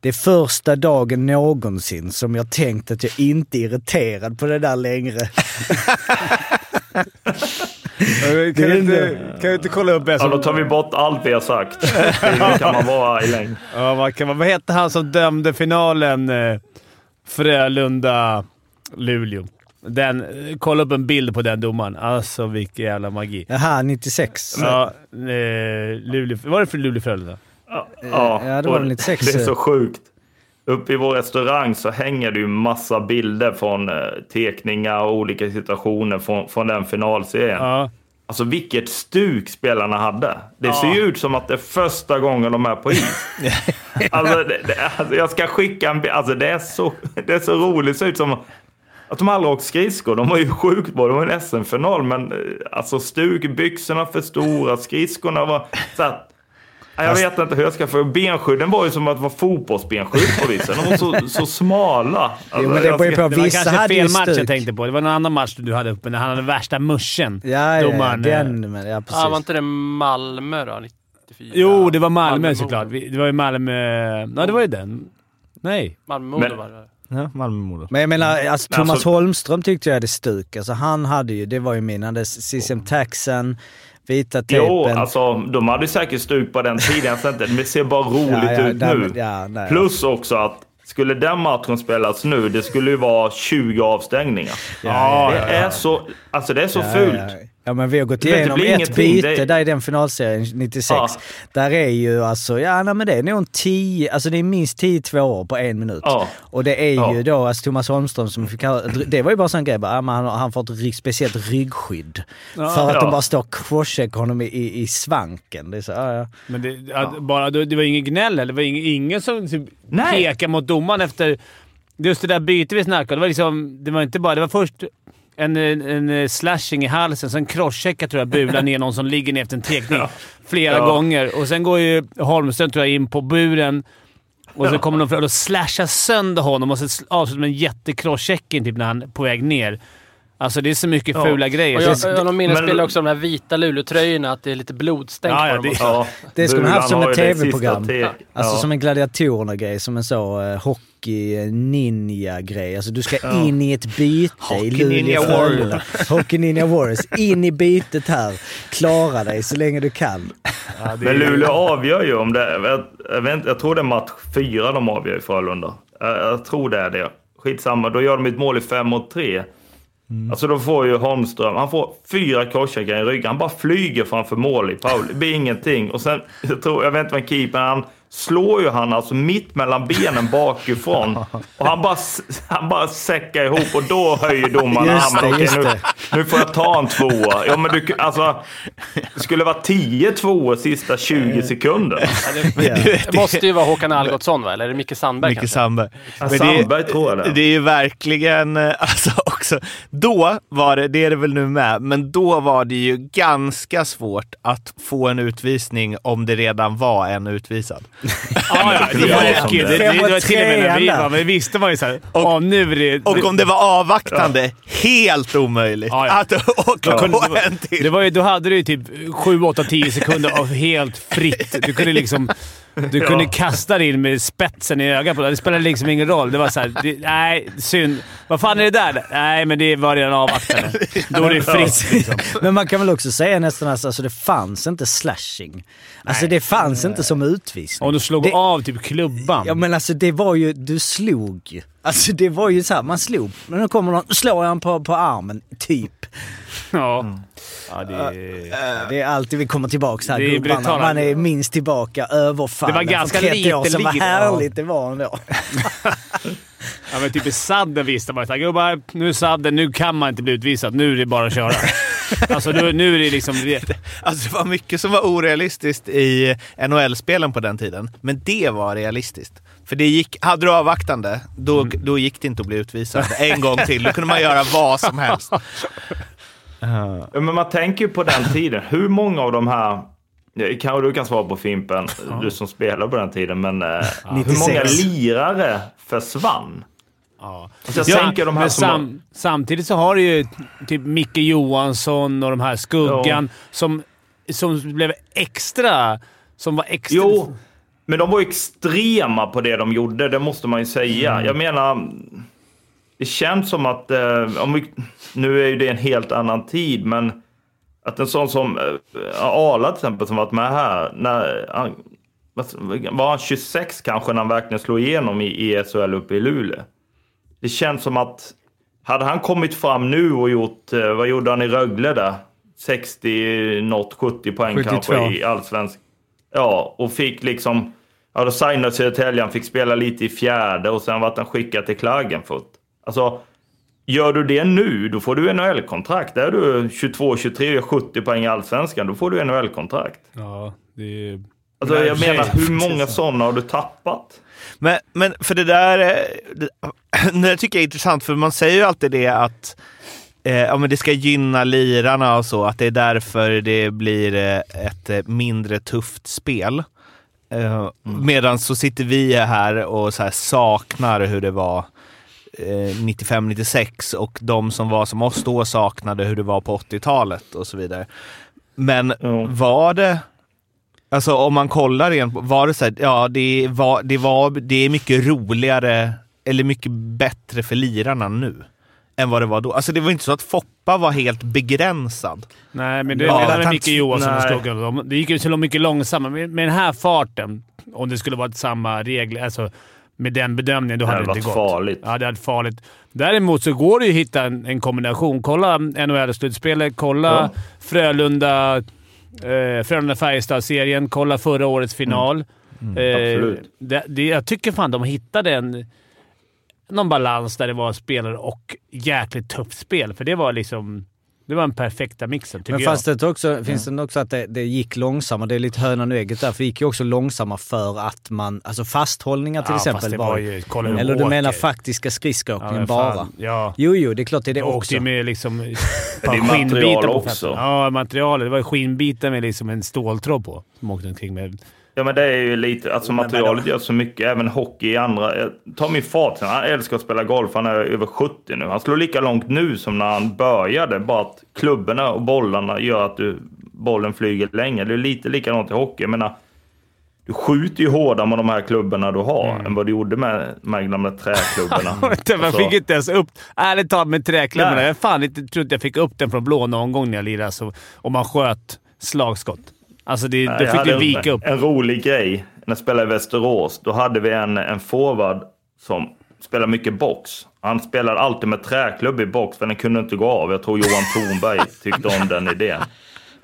Det är första dagen någonsin som jag tänkt att jag inte är irriterad på det där längre. Kan du inte, kan du inte kolla upp ja, som... då tar vi bort allt vi har sagt. Det kan man vara i längd. Ja, vad, kan man, vad hette han som dömde finalen? Eh, Frölunda-Luleå. Den, eh, kolla upp en bild på den domaren. Alltså vilken jävla magi. Jaha, 96. Ja, eh, Luleå, var det för Luleå-Frölunda? Ja, Ja, det var och väl 96. Det är så sjukt. Uppe i vår restaurang så hänger det ju massa bilder från eh, tekningar och olika situationer från, från den finalserien. Ja. Alltså vilket stuk spelarna hade. Det ser ju ut som att det är första gången de är på is. alltså, det, det, alltså jag ska skicka en bild. Alltså det är så, det är så roligt. Det ser ut som att de aldrig åkt skridskor. De var ju sjukt bra. Det var en SM-final. Men eh, alltså stuk, byxorna för stora, skridskorna var... Så att, Ja, Jag vet inte hur jag ska få... Benskydden var ju som att vara fotbollsbenskydd på vissa. De var så, så smala. Alltså, Jo, men det jag beror ju ska-. Det var Vissa kanske hade fel match jag tänkte på. Det var någon annan match du hade uppe när han hade värsta muschen. Ja, ja, eh, den, men, ja precis. Ja, var inte det Malmö då? 94? Jo, det var Malmö, Malmö såklart. Det var ju Malmö... Ja, det var ju den. Nej. Malmö-Modo var det. Ja, Malmö-Modo. Men jag menar, alltså, Thomas Alltså- Holmström tyckte jag hade stuk. Alltså han hade ju, det var ju min, han hade CCM taxen, vita tejpen. Jo, alltså de hade säkert stuk på den tiden. Det ser bara roligt Ja, ja, ut nej, nu. ja, nej. Plus också att skulle den matchen spelas nu, det skulle ju vara 20 avstängningar. Ja, det, Är så, alltså det är så Ja, fult. Ja, men vi har gått igenom blir ett byte Det- där i den finalserien 96. Ja. Där är ju alltså, ja nej, men det är nog en 10, alltså det är minst 10 tvåor på en minut. Ja. Och det är Ja. ju då alltså Thomas Holmström som fick det var ju bara en sån grej, bara, han, har- han får ett rygg, speciellt ryggskydd. För att Ja. de bara står och crosscheckar honom i, i, i svanken. Det är så, ja, ja. Men det, att bara, det var ingen gnäll eller? Det var ingen, ingen som typ pekade mot domaren efter... Just det där bytet vi snackade det var liksom... Det var inte bara... Det var först en, en, en slashing i halsen, sen crosscheckar tror jag bulan ner någon som ligger ner efter en tekning flera Ja. gånger. Och sen går ju Holmström tror jag in på buren och så kommer de fram och slashar sönder honom och så avslutar med en jättecrosschecking typ när han är på väg ner. Alltså det är så mycket Ja. fula grejer. Och jag, jag har någon minnesbild Men- också de här vita Luleå-tröjorna, att det är lite blodstänk Ja, ja, på dem. det- också. Ja, Det skulle man haft som ett TV-program. Alltså ja. som en gladiatorerna-grej, som en så uh, hockey-ninja-grej. Alltså du ska in i ett byte i Luleå Ninja Frölunda. Hockey Ninja Warriors. In i bytet här. Klara dig så länge du kan. Ja, det Men Luleå avgör ju om det... Jag, jag, vet, jag tror det är match fyra de avgör i Frölunda. Jag, jag tror det är det. Skitsamma, då gör de ett mål i fem mot tre. Mm. Alltså då får ju Holmström, han får fyra korscheckar i ryggen. Han bara flyger framför mål i Pauli. Det blir ingenting. Och sen, jag, tror, jag vet inte vad keepern, han slår ju han alltså mitt mellan benen bakifrån. Och han bara, han bara säckar ihop och då höjer domaren det, armen. Just nu, det. nu får jag ta en tvåa. Ja, men du, alltså, det skulle vara 10 tvåor sista 20 sekunderna. Det måste ju vara Håkan Algotsson, va? Eller är det Micke Sandberg Micke kanske? Sandberg. Men Sandberg tror jag det. Det är ju verkligen, eh, alltså också, då var det, det är det väl nu med, men då var det ju ganska svårt att få en utvisning om det redan var en utvisad. Ja, ja, det det var är det, det, det. var till och med när vi var, men visste man ju såhär, Och- åh nu är det... Och om det var avvaktande, helt omöjligt Ja, ja. att åka Då kunde- på en till. Det var ju, då hade du ju typ 7, 8, 10 sekunder av helt fritt. Du kunde liksom... Du kunde kasta dig in med spetsen i ögat på det. Det spelade liksom ingen roll. Det var såhär, nej, synd. Vad fan är det där? Nej, men det var redan avvaktande. Då är det fritt liksom. Men man kan väl också säga nästan att alltså, det fanns inte slashing. Alltså det fanns inte som utvisning. Om du slog Det- av typ klubban. Ja men alltså det var ju, du slog. Alltså det var ju så här, man slog. Men nu kommer någon, slår han på, på armen, typ. Ja. Mm. ja det är... Det är alltid vi kommer tillbaka här Det är. Man är minst tillbaka överfallen Det var ganska för 30 lite år sedan. Vad härligt det var ändå. Ja, men typ i sadden visste man ju gubbar, nu är sadden, nu kan man inte bli utvisad. Nu är det bara att köra. alltså nu, nu är det liksom... Alltså det var mycket som var orealistiskt i NHL-spelen på den tiden, men det var realistiskt. För det gick, hade du avvaktande, då, Mm. då gick det inte att bli utvisad en gång till. Då kunde man göra vad som helst. Ja, men man tänker ju på den tiden. Hur många av de här... ja, Kanske du kan svara på Fimpen, du som spelade på den tiden. Men eh, hur många 96. lirare försvann? Ja. Alltså, jag tänker de här men som... sam, samtidigt så har du ju typ Micke Johansson och de här Skuggan som, som blev extra... Som var extra... Jo, men de var extrema på det de gjorde, det måste man ju säga. Mm. Jag menar, det känns som att, eh, om vi, nu är ju det en helt annan tid, men att en sån som eh, Arla till exempel som varit med här, när han, var han 26 kanske när han verkligen slog igenom i, i SHL uppe i Luleå? Det känns som att, hade han kommit fram nu och gjort, eh, vad gjorde han i Rögle där? 60, något 70 poäng 72. kanske i allsvensk. Ja, och fick liksom... Ja, då signade Södertälje. Han fick spela lite i fjärde och sen vart han skickad till Klagenfurt. Alltså, gör du det nu, då får du NHL-kontrakt. Är du 22, 23, gör 70 poäng i allsvenskan. Då får du NHL-kontrakt. Ja, det är... Alltså, Nej, jag menar, hur många sådana har du tappat? Men, men för det där, eh, det, det tycker jag är intressant, för man säger ju alltid det att eh, ja, men det ska gynna lirarna och så, att det är därför det blir eh, ett eh, mindre tufft spel. Eh, Medan så sitter vi här och så här saknar hur det var eh, 95-96 och de som var som oss då saknade hur det var på 80-talet och så vidare. Men Ja. var det, alltså om man kollar igen, på- var det så här, ja det var, det var, det är mycket roligare eller mycket bättre för lirarna nu än vad det var då. Alltså det var inte så att Foppa var helt begränsad. Nej, men det Ja, med han- Micke Johansson och. De- Det gick ju så mycket långsammare. Med, med den här farten, om det skulle varit samma regler, alltså med den bedömningen, då Det hade det inte varit gått. farligt. Ja, det hade varit farligt. Däremot så går det ju att hitta en, en kombination. Kolla NHL-slutspelet, kolla Frölunda, eh, Frölunda-Färjestad-serien, kolla förra årets final. Mm. Eh, absolut. det, det, jag tycker fan de hittade en, någon balans där det var spelare och jäkligt tufft spel. För det var liksom... Det var den perfekta mixen, tycker Men jag. fast det också, finns det också att det, det gick långsammare. Det är lite hönan och ägget där. För det gick ju också långsammare för att man... Alltså fasthållningar till ja, exempel fast det var... var ju... Eller du åker. menar faktiska Ja, skridskoåkningen men bara? Ja. Jo, jo, det är klart det är det åkte också. ju med liksom... det är material skinnbitar på också. Ja, materialet. Det var skinnbitar med liksom en ståltråd på. Som åkte omkring med. Ja men det är ju lite, alltså materialet gör så mycket, även hockey i andra. eh, Ta min far till han älskar att spela golf, han är över 70 nu. Han slår lika långt nu som när han började, bara att klubborna och bollarna gör att du, bollen flyger längre. Det är lite likadant i hockey. Jag menar, du skjuter ju hårdare med de här klubborna du har än vad du gjorde med de här gamla träklubborna. Man Alltså, fick inte ens upp... Ärligt talat med träklubborna. Nej. Jag fan inte, tror inte jag fick upp den från blå någon gång när jag lirade. Så, om man sköt slagskott. Alltså det, jag fick du en- vika upp. En rolig grej. När jag spelade i Västerås, då hade vi en, en forward som spelade mycket box. Han spelade alltid med träklubb i box, för den kunde inte gå av. Jag tror Johan Thornberg tyckte om den idén.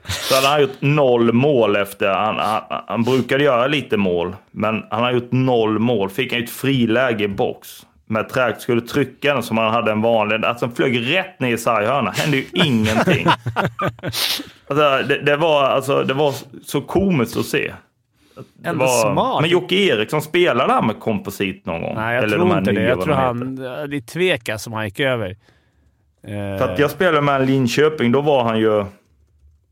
Så hade han gjort noll mål efter... Han, han, han brukade göra lite mål, men han har gjort noll mål. Fick han ett friläge i box. Med trä, skulle trycka den som han hade en vanlig... Alltså den flög rätt ner i sarghörnan. hände ju ingenting. Alltså, det, det, var, alltså, det var så komiskt att se. Det Ändå var, smart. Men Jocke Eriksson spelade han med komposit någon gång? Nej, jag Eller de tror här inte det. Jag tror de han... Det är Tveka som han gick över. Eh, För att jag spelade med Linköping, då var han ju...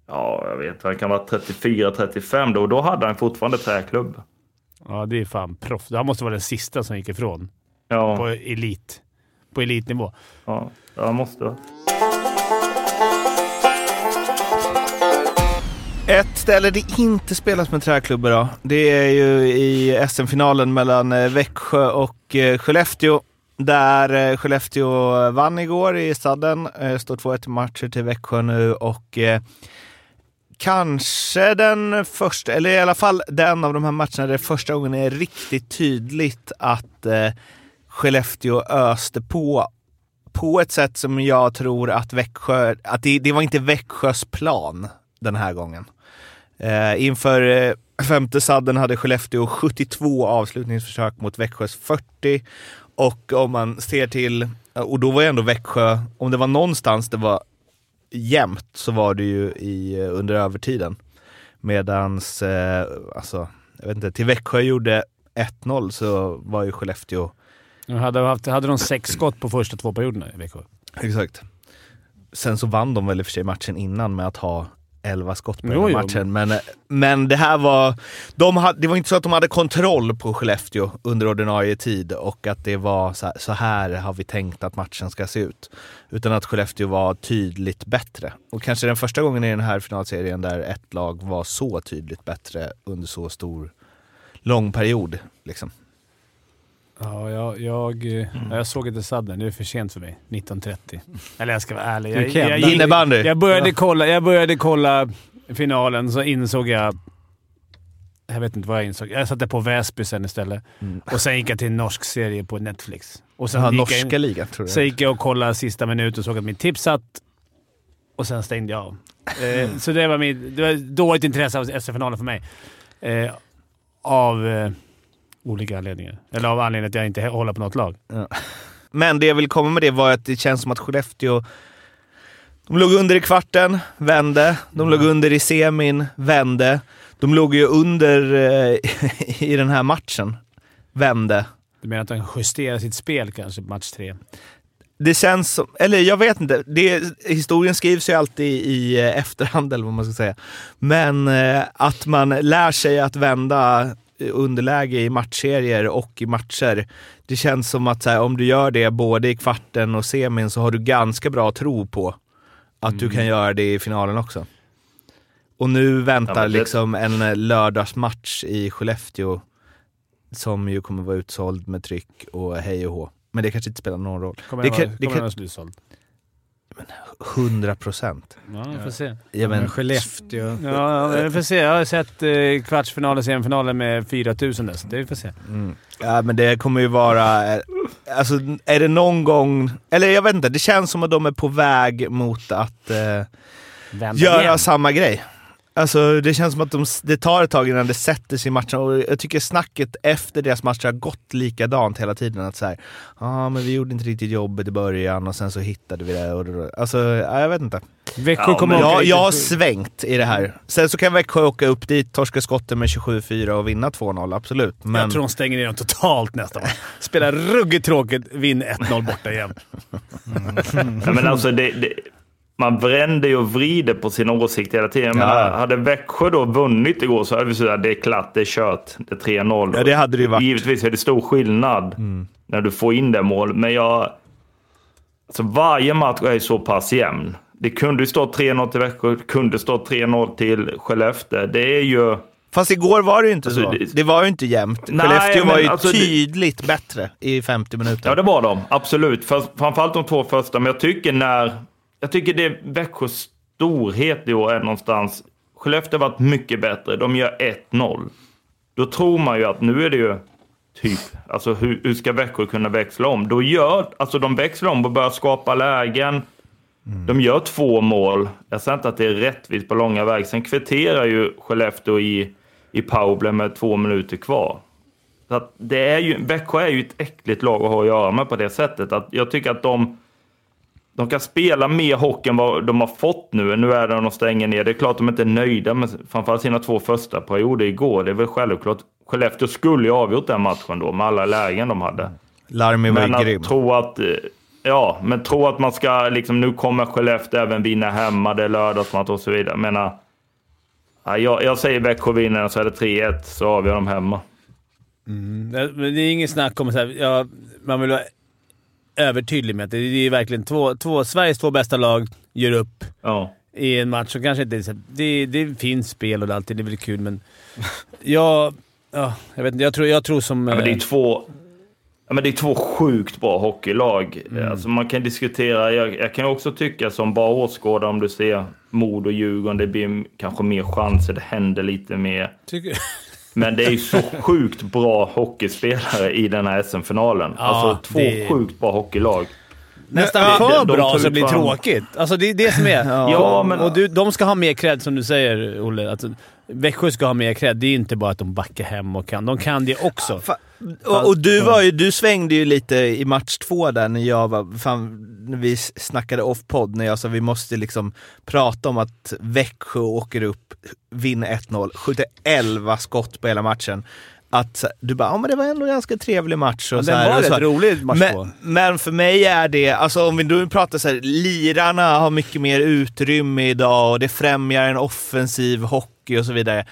Ja, jag vet Han kan vara 34-35 då. Då hade han fortfarande träklubb. Ja, det är fan proffs. Han måste vara den sista som gick ifrån. Ja, På elit. På elitnivå. ja, ja måste vara. Ett ställe det inte spelas med träklubbor då, det är ju i SM-finalen mellan eh, Växjö och eh, Skellefteå. Där eh, Skellefteå vann igår i sadden. Står 2-1 matcher till Växjö nu och kanske den första, eller i alla fall den av de här matcherna där det första gången är riktigt tydligt att Skellefteå öste på på ett sätt som jag tror att Växjö, att det, det var inte Växjös plan den här gången. Eh, inför eh, femte sadden hade Skellefteå 72 avslutningsförsök mot Växjös 40. Och om man ser till, och då var ju ändå Växjö, om det var någonstans det var jämnt så var det ju i, eh, under övertiden. Medans, eh, alltså, jag vet inte, till Växjö gjorde 1-0 så var ju Skellefteå hade, haft, hade de sex skott på första två perioderna i Växjö. Exakt. Sen så vann de väl i och för sig matchen innan med att ha 11 skott på jo. matchen. Men, men det här var... De hade, det var inte så att de hade kontroll på Skellefteå under ordinarie tid och att det var så här, så här har vi tänkt att matchen ska se ut. Utan att Skellefteå var tydligt bättre. Och kanske den första gången i den här finalserien där ett lag var så tydligt bättre under så stor, lång period. Liksom. Ja, jag, jag, ja, jag såg inte sadden. Det är för sent för mig. 19.30. Eller jag ska vara ärlig. Jag, jag, Innebandy. jag, började kolla, jag började kolla finalen, så insåg jag... Jag vet inte vad jag insåg. Jag satte på Väsby sen istället. Och sen gick jag till en norsk serie på Netflix. Och sen Ja, norska jag, ligan tror jag. Sen gick jag och kollade sista minuten och såg att min tips satt. Och sen stängde jag av. Eh, så det var, mitt, det var dåligt intresse av SM-finalen för mig. Eh, av eh, olika anledningar. Eller av anledningen att jag inte håller på något lag. Men det jag vill komma med det var att det känns som att Skellefteå de låg under i kvarten, vände. De låg under i semin, vände. De låg ju under eh, i den här matchen, vände. Du menar att han justerar sitt spel kanske match tre? Det känns som, eller jag vet inte, det, historien skrivs ju alltid i eh, efterhand eller vad man ska säga. Men eh, att man lär sig att vända underläge i matchserier och i matcher. Det känns som att så här, om du gör det både i kvarten och semin så har du ganska bra tro på att du kan göra det i finalen också. Och nu väntar Ja, det- liksom en eh, lördagsmatch i Skellefteå som ju kommer vara utsåld med tryck och hej och hå. Men det kanske inte spelar någon roll. Kommer Det kan- vara- det kan- vara slutsåld? 100 procent. Ja, vi får se. Ja, Men men, Skellefteå. Ja, vi får se. Jag har sett eh, kvartsfinal och semifinalen med 4000 där, så det vi får se. mm. ja, men det kommer ju vara... eh, Alltså, är det någon gång... Eller jag vet inte, det känns som att de är på väg mot att eh, göra igen. samma grej. Alltså det känns som att de, det tar ett tag innan det sätter sig i matchen och jag tycker snacket efter deras matcher har gått likadant hela tiden. Att såhär, ja ah, men vi gjorde inte riktigt jobbet i början och sen så hittade vi det. Och, och, alltså, ja, jag vet inte. Växjö Ja, kommer Jag, jag har svängt i det här. Sen så kan Växjö åka upp dit, torska skotten med 27-4 och vinna 2-0, absolut. Men Jag tror de stänger ner dem totalt nästa match. Spelar ruggigt tråkigt, vinn 1-0 borta igen. Ja, men alltså det, det, man vänder ju och vrider på sin åsikt hela tiden. Ja. menar, hade Växjö då vunnit igår så hade vi sagt att det är klart, det är kört, det är 3-0. Ja, det hade det varit. Givetvis är det stor skillnad när du får in det mål, men jag... Alltså varje match är så pass jämn. Det kunde ju stå 3-0 till Växjö, det kunde stå 3-0 till Skellefteå. Det är ju... Fast igår var det ju inte Alltså, så. det- Det var ju inte jämnt. Nej, Skellefteå men var ju alltså det- tydligt bättre i 50 minuter. Ja, det var de. Absolut. För, framförallt de två första. Men jag tycker när... Jag tycker det Växjös storhet i år är någonstans... Skellefteå har varit mycket bättre. De gör 1-0. Då tror man ju att nu är det ju typ... Alltså hur, hur ska Växjö kunna växla om? Då gör... Alltså de växlar om och börjar skapa lägen. De gör två mål. Jag säger inte att det är rättvist på långa väg. Sen kvitterar ju Skellefteå i, i powerplay med två minuter kvar. Så att det är ju, Växjö är ju ett äckligt lag att ha att göra med på det sättet. Att jag tycker att de, de kan spela mer hockey än vad de har fått nu. Nu är det de stänger ner. Det är klart de inte är nöjda med framförallt sina två första perioder igår. Det är väl självklart. Skellefteå skulle ju avgjort den matchen då med alla lägen de hade. Larmi var Men ju att grym. tro att... eh, Ja, men tro att man ska liksom, nu kommer Skellefteå även vinna hemma, det är lördagsmatch och så vidare. Jag menar, ja, jag, jag säger Växjö vinner så är det 3-1 så avgör de hemma. Det men det är inget snack om så här, ja, man vill vara övertydlig med att det är verkligen två, två, Sveriges två bästa lag gör upp Ja. i en match som kanske inte är det, det finns spel och alltid, det är väl kul, men jag, ja, jag vet inte. Jag tror, jag tror som... Ja, men det är eh, två... Ja, men det är två sjukt bra hockeylag. Mm. Alltså man kan diskutera, jag, jag kan också tycka som bara åskådare om du ser Mod och Djurgården, det blir kanske mer chanser, det händer lite mer. tycker, Men det är ju så sjukt bra hockeyspelare i den här SM-finalen. Ja, alltså två det- sjukt bra hockeylag. Nästan Ja, för bra så det blir tråkigt. Alltså det är det som är. Ja, men- Och du, de ska ha mer cred som du säger, Olle. Alltså, Växjö ska ha mer cred. Det är inte bara att de backar hem och kan. De kan det också. Fa- och, och du, var ju, du svängde ju lite i match två där när jag var, fan, när vi snackade off-podd, när jag sa vi måste liksom prata om att Växjö åker upp, vinner 1-0, skjuter 11 skott på hela matchen. Att du bara, ja men det var ändå en ganska trevlig match. Och Ja, så den här, var rätt rolig, match men, men för mig är det, alltså om vi nu pratar så här, lirarna har mycket mer utrymme idag och det främjar en offensiv hockey och så vidare.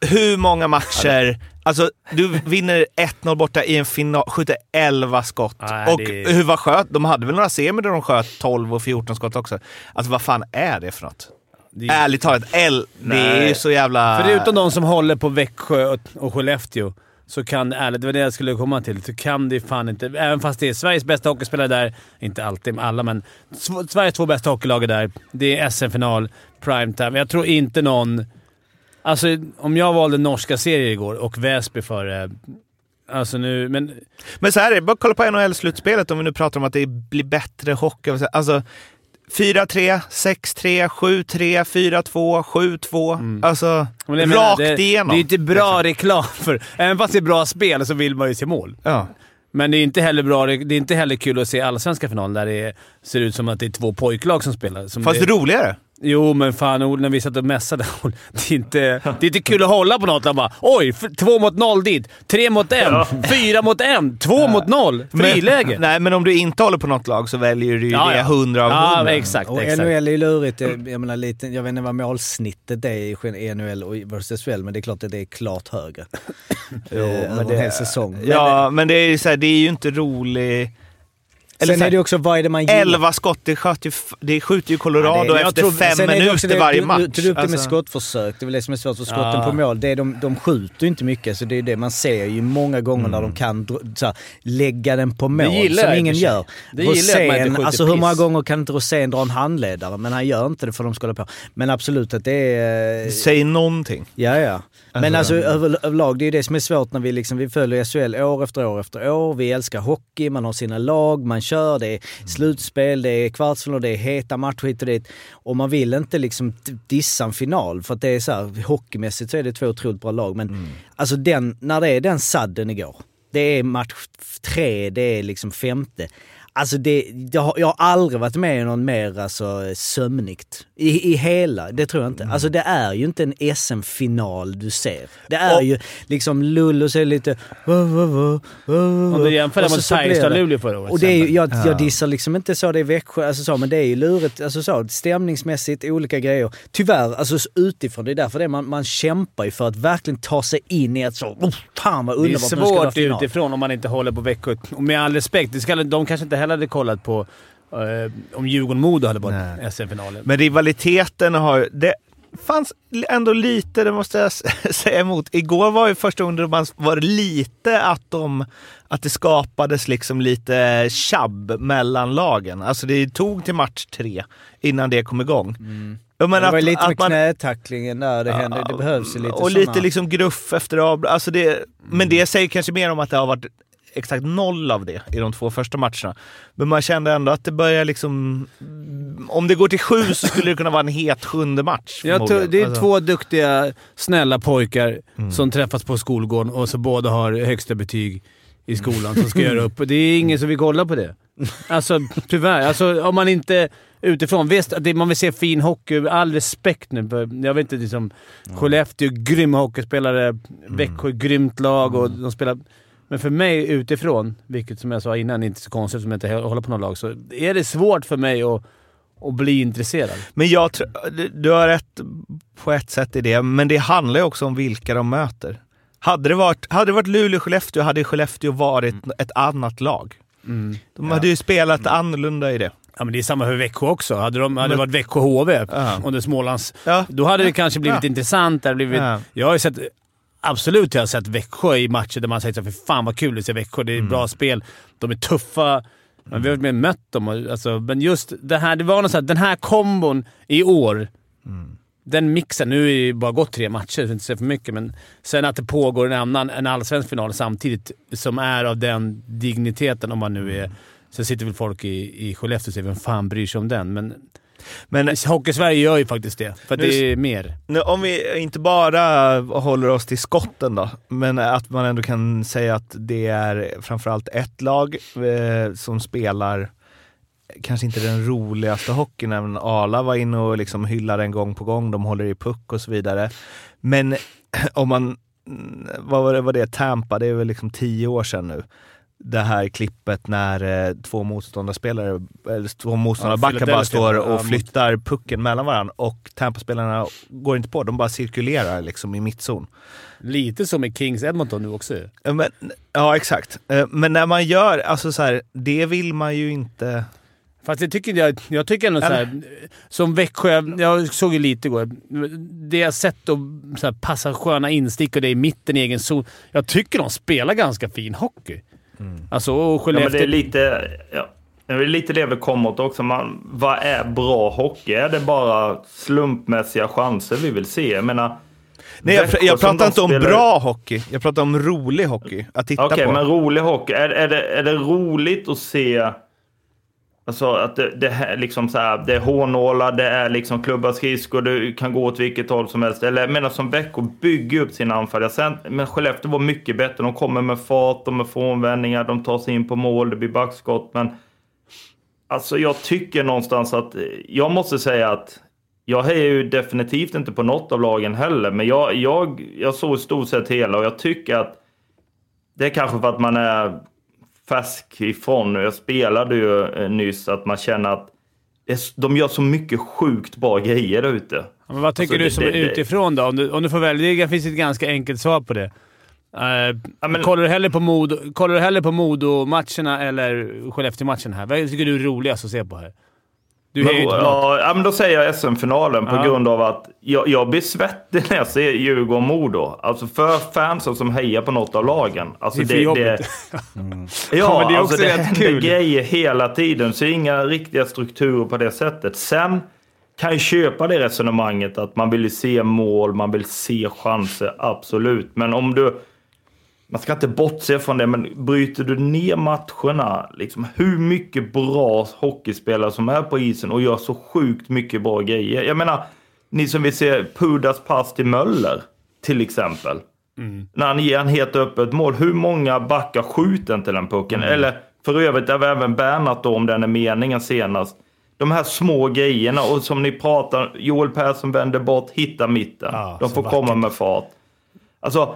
Hur många matcher, alltså du vinner 1-0 borta i en final, skjuter 11 skott. Nej, och det- hur var sköt? De hade väl några semi där de sköt 12 och 14 skott också. Alltså vad fan är det för något? Det är- Ärligt talat, L, det är ju så jävla... Förutom de som håller på Växjö och, Skellefteå, så kan ärligt, det var det jag skulle komma till, så kan det fan inte... Även fast det är Sveriges bästa hockeyspelare där, inte alltid med alla, men Sv- Sveriges två bästa hockeylag är där. Det är SM-final, primetime. Jag tror inte någon... Alltså, om jag valde norska serier igår och Väsby före... Alltså nu, men... Men så här är det, bara kolla på NHL-slutspelet om vi nu pratar om att det blir bättre hockey. Alltså 4-3, 6-3, 7-3, 4-2, 7-2. Alltså men jag menar, rakt det, igenom. Det är inte bra reklam för... Även fast det är bra spel så vill man ju se mål. Ja. Men det är inte heller bra. Det är inte heller kul att se allsvenska finalen där det ser ut som att det är två pojklag som spelar. Som Fast det, roligare. Jo, men fan när vi satt och mässade. Ol, Det är, inte, det är inte kul att hålla på något. Där bara oj, två mot noll dit, tre mot en, fyra mot en, två mot noll. Friläge. Men, nej, men om du inte håller på något lag så väljer du ju Ja, det ja. 100 av 100. Ja, exakt. Och exakt. NHL är ju lurigt. Jag, jag menar lite, jag vet inte vad målsnittet är i NHL och versus SHL, men det är klart att det är klart högre. eh, över en hel säsong. Men, ja, men det är ju så här, det är ju inte rolig... Eller sen är det också, vad är det man gillar? 11 skott, det skjuter ju, det skjuter ju Colorado Ja, det- efter tror- fem minuter det- varje du, match. Du tog upp det med Alltså, skottförsök, det är väl det som är svårt för skotten Ja. på mål. Det är de, de skjuter ju inte mycket, så det är det man ser ju många gånger när de Mm. kan här, lägga den på mål, gillar som ingen gör. Det skjuter alltså hur många gånger kan inte Rosén dra en handledare? Men han gör inte det för de ska hålla på. Men absolut att det är... Säg någonting. Ja, ja. Men Alltså- alltså över, överlag, det är ju det som är svårt när vi liksom, vi följer SHL år efter år efter år. Vi älskar hockey, man har sina lag, man kör, det är slutspel, det är kvartsfinal, det är heta matcher hit och dit. Och man vill inte liksom dissa en final för att det är så här, hockeymässigt så är det två otroligt bra lag. Men alltså den, när det är den sadden igår, det är match tre, det är liksom femte. Alltså det, det har, jag har aldrig varit med i någon mer alltså, sömnigt. I, I hela, det tror jag inte. Alltså det är ju inte en SM-final du ser. Det är Och- ju liksom lull och så är det lite... Om du jämför det mot. Färjestad-Luleå förra året. Och det är ju, jag, jag dissar liksom inte så det är Växjö, alltså så, men det är ju lurigt, alltså så, stämningsmässigt, olika grejer. Tyvärr, alltså så utifrån, det är därför det är, man, man kämpar ju för att verkligen ta sig in i att så, oh, fan vad är underbart, det vara svårt utifrån om man inte håller på Växjö. Och med all respekt, det ska, de kanske inte heller hade kollat på eh, om Djurgården-Modo hade varit. SM-finalen. Men rivaliteten har Det fanns ändå lite, det måste jag säga emot. Igår var ju första gången man var lite att, de, att det skapades liksom lite tjabb mellan lagen. Alltså det tog till match tre innan det kom igång. Jag menar det var ju att- lite att med man- knätacklingen där, det, hände, det behövs ju lite Och såna. lite liksom gruff efter av, alltså det, Men det säger kanske mer om att det har varit exakt noll av det i de två första matcherna. Men man kände ändå att det börjar liksom... Om det går till sju så skulle det kunna vara en het sjunde match. Jag tror, det är Alltså. två duktiga, snälla pojkar Mm. som träffas på skolgården och så båda har högsta betyg i skolan som ska göra upp. Det är ingen som vill kolla på det. Alltså tyvärr. Alltså, om man inte utifrån... Visst, det- man vill se fin hockey. All respekt nu. Jag vet inte, liksom, Skellefteå, grym hockeyspelare. Växjö, grymt lag och de spelar... Men för mig utifrån, vilket som jag sa innan inte är så konstigt som jag inte håller på något lag, så är det svårt för mig att, att bli intresserad. Men jag tror, du- har rätt på ett sätt i det, men det handlar ju också om vilka de möter. Hade det varit, hade det varit Luleå-Skellefteå hade Skellefteå varit ett annat lag. De hade ju spelat annorlunda i det. Ja, men det är samma för Växjö också. Hade, de, hade det varit Växjö HV Ja. under Smålands... Ja. Då hade det kanske blivit Ja. intressant. Det blivit, Ja. Jag har ju sett... Absolut jag har sett Växjö i matcher där man säger “Fy fan vad kul att se Växjö. Det är Mm. bra spel. De är tuffa.” men Vi har med mött dem. Alltså, men just det här, det var något så här, den här kombon i år. Mm. Den mixen. Nu är det bara gått tre matcher, så jag inte säga för mycket, men sen att det pågår en annan, en allsvensk final samtidigt som är av den digniteten, om man nu är... Sen sitter väl folk i, i Skellefteå och säger “Vem fan bryr sig om den?” Men Men Hockey-Sverige gör ju faktiskt det, för Nu- det är mer. nu, om vi inte bara håller oss till skotten då, men att man ändå kan säga att det är framförallt ett lag eh, som spelar kanske inte den roligaste hockeyn, även Ala var inne och liksom hyllade en gång på gång, de håller i puck och så vidare. Men om man, mm, vad var det, var det Tampa, det är väl liksom tio år sedan nu. Det här klippet när eh, två motståndarspelare, eller två motståndarbackar bara Philadelphia, står ja, och flyttar pucken mellan varandra och Tampa-spelarna går inte på, de bara cirkulerar liksom i mittzon. Lite som i Kings Edmonton nu också. Ja, Men, ja exakt. Eh, Men när man gör, alltså så här, det vill man ju inte... Fast jag tycker, jag, jag tycker ändå såhär, som Växjö, jag såg ju lite igår. Det jag sett och så här, passa sköna instick och det i mitten i egen zon. Jag tycker de spelar ganska fin hockey. Alltså, och Ja, men Skellefteå... det är lite... Ja. Det är lite det vi kommer åt också. Man, vad är bra hockey? Är det bara slumpmässiga chanser vi vill se? Jag menar... Nej, jag, jag pratar inte om spelar- bra hockey, jag pratar om rolig hockey att titta Okej, på. men rolig hockey. Är, är, det, är det roligt att se... Alltså att det, det, här, liksom så här, det är hårnålar, det är liksom klubba skridskor, du kan gå åt vilket håll som helst. Eller jag menar som Växjö bygger upp sina anfall. Sen, men Skellefteå var mycket bättre. De kommer med fart, de med frånvändningar, de tar sig in på mål, det blir backskott. Men alltså jag tycker någonstans att, jag måste säga att jag hejar ju definitivt inte på något av lagen heller. Men jag, jag, jag såg i stort sett hela och jag tycker att det är kanske för att man är färsk ifrån. Jag spelade ju eh, nyss att man känner att de gör så mycket sjukt bra grejer där ute. Ja, Men vad tycker Alltså, du som det- är det- utifrån då? Om du, om du får välja, det finns ett ganska enkelt svar på det. Men- kollar, du hellre på Modo, kollar du hellre på Modo-matcherna eller Skellefteå-matchen här? Vad tycker du är roligast att se på här? Du Men, ja, ja, men då säger jag SM-finalen på Ja. grund av att jag, jag blir svettig när jag ser Djurgården-Modo. Alltså för fansen som hejar på något av lagen. Alltså Det är för jobbigt. Ja, Ja, men det är alltså också det rätt händer kul. grejer hela tiden. Så inga riktiga strukturer på det sättet. Sen kan jag köpa det resonemanget att man vill se mål, man vill se chanser, absolut. Men om du... Man ska inte bortse från det, men bryter du ner matcherna, liksom hur mycket bra hockeyspelare som är på isen och gör så sjukt mycket bra grejer. Jag menar, ni som vill se Pudas pass till Möller, till exempel. När han ger en helt öppet mål, hur många backar skjuter inte den pucken? Eller för övrigt, det var även Bernhardt då, om den är meningen senast. De här små grejerna och som ni pratar, Joel Persson vänder bort, hittar mitten. Ja, De får komma med fart. Alltså,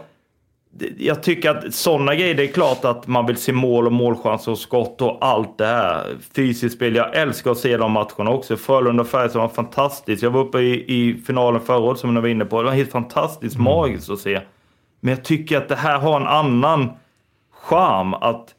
jag tycker att sådana grejer, det är klart att man vill se mål och målchanser och skott och allt det här. Fysiskt spel, jag älskar att se de matcherna också. Frölunda och Färjestad var fantastiskt. Jag var uppe i, i finalen förra året som ni var inne på. Det var helt fantastiskt magiskt att se. Men jag tycker att det här har en annan charm. Att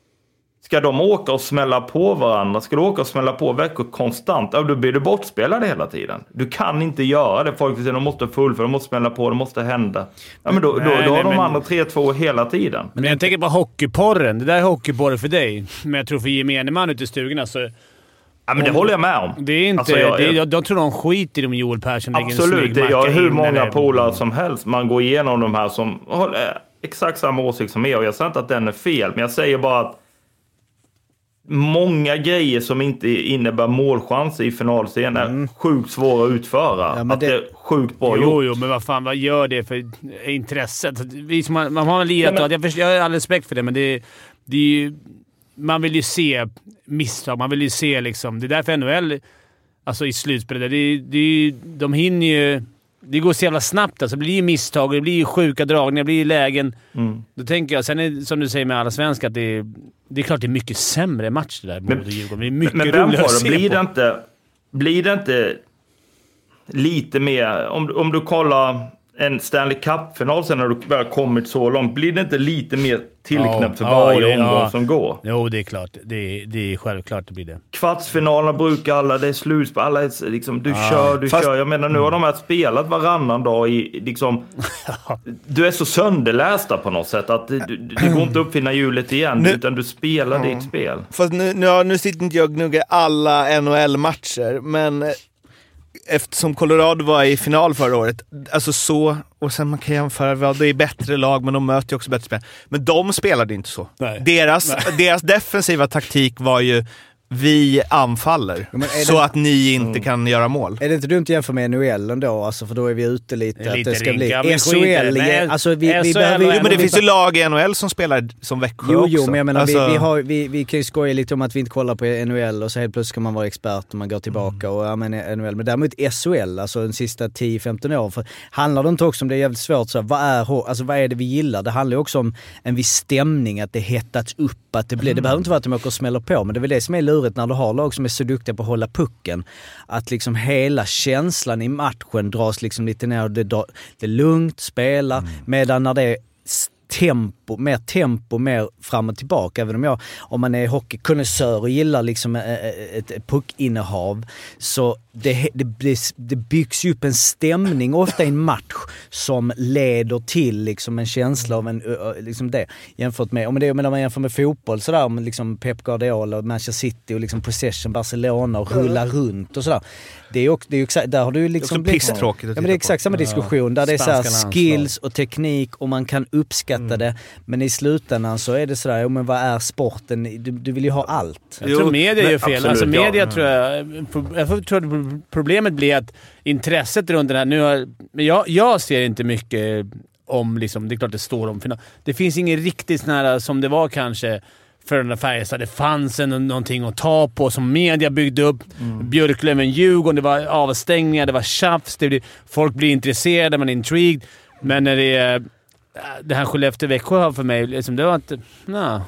Ska de åka och smälla på varandra? Ska du åka och smälla på veckor konstant? Ja, då blir du bortspelad hela tiden. Du kan inte göra det. Folk säger de måste fullfölja, de måste smälla på, det måste hända. Ja, men då, då, Nej, då nej, har de men- andra 3-2 hela tiden. Men jag tänker på hockeyporren. Det där är hockeyporren för dig. Men jag tror för gemene man ute i stugorna så... Ja, men det håller jag med om. Det är inte... Alltså, jag- det jag- jag, jag tror de skiter i om Joel Persson lägger Absolut, snygg jag har hur många polare som helst. Man går igenom de här som har exakt samma åsikt som er. Och jag säger inte att den är fel, men jag säger bara att många grejer som inte innebär målchanser i finalscenen är sjukt svåra att utföra. Mm. Ja, men att det... det- är sjukt bra Jo, gjort. jo, men vad fan, vad gör det för intresset? Vi som har, man har lirat Ja, men- jag, förstår, jag har all respekt för det, men det, det är ju... Man vill ju se misstag. Man vill ju se liksom... Det är därför NHL, alltså i slutspelet, det, är- det, de hinner ju... Det går så jävla snabbt. Alltså. Det blir ju misstag det blir ju sjuka dragningar. Det blir ju lägen. Mm. Då tänker jag, sen är som du säger med alla svenskar, att det är, det är klart det är mycket sämre match det där mot Djurgården. Det är mycket Men vem roligare att se? Blir på. det inte, blir det inte lite mer... Om, om du kollar en Stanley Cup-final sen när du väl kommit så långt, blir det inte lite mer tillknäppt för Ja, varje det- omgång ja. som går? Jo, det är klart. Det är, det är självklart det blir det. Kvartsfinalerna brukar alla, det är slutspel, alla är liksom, du kör, du Fast- kör. Jag menar nu har de här spelat varannan dag i liksom... du är så sönderlästa på något sätt att det, det går inte att uppfinna hjulet igen, Nu- utan du spelar ditt spel. Fast nu, nu, ja, nu sitter inte jag och gnuggar alla NHL-matcher, men eftersom Colorado var i final förra året, alltså så, och sen man kan jämföra, ja, det är bättre lag men de möter ju också bättre spel. Men de spelade inte så. Nej. Deras, deras defensiva taktik var ju vi anfaller, är så det- att ni inte kan göra mål. Är det inte dumt att jämföra med NHL ändå? Alltså, för då är vi ute lite, Lite att det ska rinka, bli SHL. det. Men Alltså, vi, vi behöver, Jo, men det vi- finns ju lag i NHL som spelar som Växjö Jo, också. jo, men jag menar, Alltså- vi, vi, har, vi, vi kan ju skoja lite om att vi inte kollar på NHL och så helt plötsligt ska man vara expert och man går tillbaka och ja men NHL. Men däremot SHL, alltså de sista 10-15 åren, för handlar det inte också om, det är jävligt svårt, så här, vad, är, alltså, vad är det vi gillar? Det handlar ju också om en viss stämning, att det hettats upp, att det blir, det behöver inte vara att de åker och smäller på, men det är väl det som är lurigt när du har lag som är så duktiga på att hålla pucken. Att liksom hela känslan i matchen dras liksom lite ner det, är lugnt, spela, medan när det är s- tempo, mer tempo, mer fram och tillbaka. Även om jag, om man är hockeykonnässör och gillar liksom eh, eh, ett puckinnehav, så det, det, det, det byggs ju upp en stämning ofta i en match som leder till liksom en känsla av en, liksom det. Jämfört med, om det, om man jämför med fotboll sådär, med liksom Pep Guardiola och Manchester City och liksom possession Barcelona och rulla runt och sådär. Det är också, det är exakt, där har du liksom också pisstråkigt att Ja men det är exakt samma diskussion där det är så här Spanska skills och teknik och man kan uppskatta det. Men i slutändan så är det sådär, jo men vad är sporten? Du, du vill ju ha allt. Jag Jo, tror media gör fel. absolut, alltså ja. media tror jag... Jag tror att problemet blir att intresset runt den här... Nu har, men jag, jag ser inte mycket om... Liksom, det är klart det står om final. Det finns inget riktigt sån här som det var kanske Frölunda Färjestad. Det fanns en, någonting att ta på som media byggde upp. Björklöven-Djurgården, det var avstängningar, det var tjafs. Det blir, folk blir intresserade, man är intrigued. Men när det är... Det här Skellefteå-Växjö för mig, liksom, det var inte... Nah.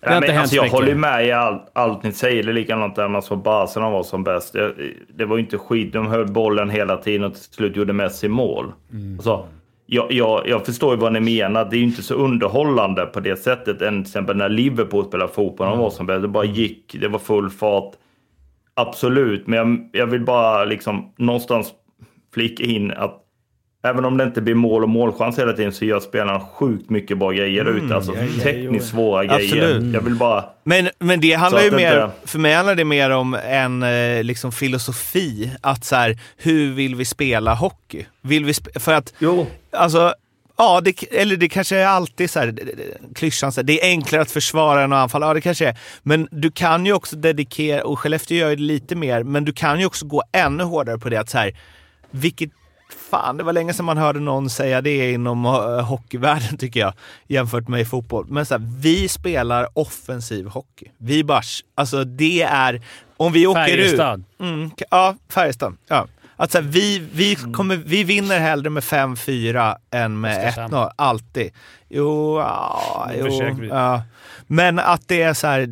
Det har Nej, men alltså, jag mycket. håller ju med i allt, allt ni säger. Det är likadant där man såg Barcelona var som bäst. Det, det var ju inte skit. De höll bollen hela tiden och till slut gjorde Messi mål. Mm. Alltså, jag, jag, jag förstår ju vad ni menar. Det är ju inte så underhållande på det sättet än till exempel när Liverpool spelade fotboll. De var som bäst. Det bara gick, det var full fart. Absolut, men jag, jag vill bara liksom någonstans flika in att Även om det inte blir mål och målchans hela tiden så gör spelarna sjukt mycket bra grejer mm, ute. Alltså tekniskt svåra grejer. Absolut. Jag vill bara... Men, men det handlar ju mer, inte- för mig handlar det mer om en eh, liksom filosofi. Att så här, hur vill vi spela hockey? Vill vi sp- för att, Jo. alltså, ja, det, eller det kanske är alltid så här, klyschan, så här, det är enklare att försvara än att anfalla. Ja, det kanske är. Men du kan ju också dedikera, och Skellefteå gör ju det lite mer, men du kan ju också gå ännu hårdare på det att så här, vilket Fan, det var länge sedan man hörde någon säga det inom uh, hockeyvärlden tycker jag, jämfört med i fotboll. Men så här, vi spelar offensiv hockey. Vi bara, alltså det är, om vi åker ut... Färjestad. Mm, k- ja, Färjestad. Ja. Att så här, vi, vi, kommer, vi vinner hellre med 5-4 än med Oskarshamn. 1-0. Alltid. Jo, ja, Nu jo ja. Men att det är så här,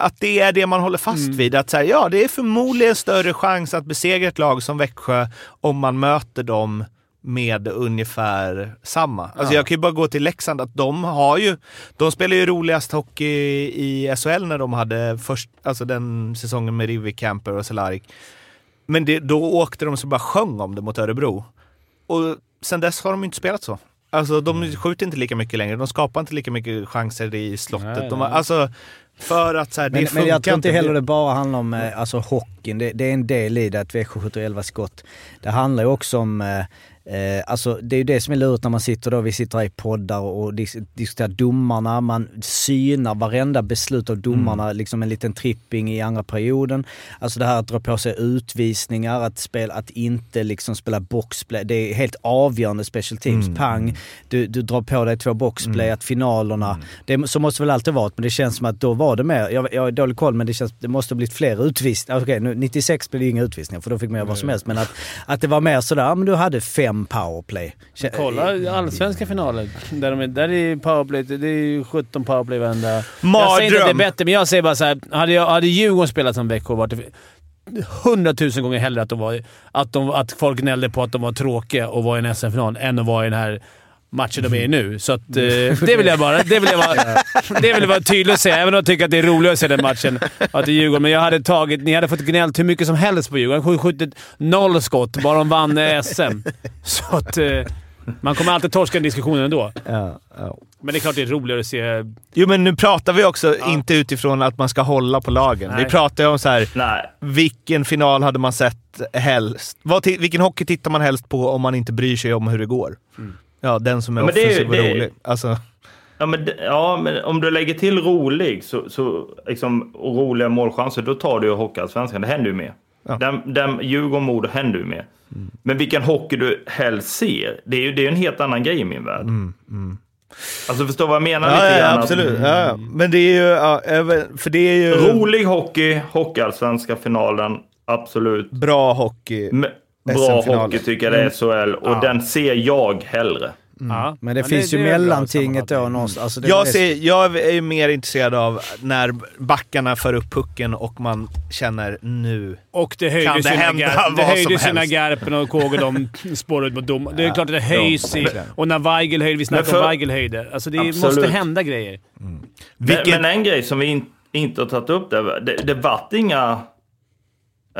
att det är det man håller fast Mm. vid. Att så här, ja, det är förmodligen större chans att besegra ett lag som Växjö om man möter dem med ungefär samma. Alltså jag kan ju bara gå till Leksand, att de har ju, de spelar ju roligast hockey i SHL när de hade först, alltså den säsongen med Rivik, Camper och Cehlárik. Men det, då åkte de så bara sjöng om det mot Örebro. Och sen dess har de inte spelat så. Alltså de Mm. skjuter inte lika mycket längre, de skapar inte lika mycket chanser i slottet. Nej, de alltså, för att så här, det Men, funkar men jag tror inte heller Det- det bara handlar om eh, alltså, hockeyn. Det, det är en del i det att Växjö skjuter 11 skott. Det handlar ju också om eh, Eh, alltså det är ju det som är lurigt när man sitter då, vi sitter här i poddar och dis- diskuterar domarna, man synar varenda beslut av domarna, liksom en liten tripping i andra perioden. Alltså det här att dra på sig utvisningar, att, spela, att inte liksom spela boxplay, det är helt avgörande special teams. Pang, du, du drar på dig två boxplay, att finalerna, det, så måste det väl alltid varit, men det känns som att då var det mer, jag, jag har dålig koll men det känns, det måste ha blivit fler utvisningar. Okej, nu, 96 blev det inga utvisningar för då fick man göra vad som helst, men att, att det var mer sådär, men du hade fem powerplay. Kä- Kolla allsvenska finaler. Där, de är, där är powerplay, det är ju 17 powerplay varenda... Jag säger inte att det är bättre, men jag säger bara så här. Hade, jag, hade Djurgården spelat som Växjö varit hundratusen gånger hellre att, de var, att, de, att folk gnällde på att de var tråkiga och var i en SM-final än att vara i den här matchen de är i nu. Så att, eh, det vill jag bara det vill jag vara, det vill jag vara tydlig och säga, även om jag tycker att det är roligt att se den matchen. Att det är Djurgården, men jag hade tagit... Ni hade fått gnällt hur mycket som helst på Djurgården. De hade skjutit noll skott, bara de vann eh, SM. Så att... Eh, man kommer alltid torska den diskussionen ändå. Ja, ja. Men det är klart det är roligare att se... Jo men nu pratar vi också inte utifrån att man ska hålla på lagen. Vi Nej. pratar ju om så här, Nej, vilken final hade man sett helst? Vad vilken hockey tittar man helst på om man inte bryr sig om hur det går? Ja, den som är Ja, men offensiv och är- rolig. Alltså, Ja men, ja, men om du lägger till rolig så, så, liksom, och roliga målchanser, då tar du ju Hockeyallsvenskan. Det händer ju mer. Ja. Den, den, Djurgården-Modo händer ju mer. Men vilken hockey du helst ser, det är ju det är en helt annan grej i min värld. Alltså förstår vad jag menar ja, lite ja, grann? absolut. Ja, ja. Men det är ju... Ja, för det är ju Rolig hockey, Hockeyallsvenska finalen, absolut. bra hockey. M- Bra hockey tycker jag det är SHL och den ser jag hellre. Ja. Men det finns ju är bra mellantinget då någonstans. Alltså det Jag, är- ser, jag är ju mer intresserad av när backarna för upp pucken och man känner nu. Och det Kan höjdes det ju när hända Gar- det ju när helst? Garpen och KG de spårade ut mot domaren. Det är klart att det höjs i... Och när Weigel höjde. Vi snackade Men om för- Weigel höjde. Alltså det Absolut. måste hända grejer. Vilket, Men, men en grej som vi in, inte har tagit upp där, det, det vart inga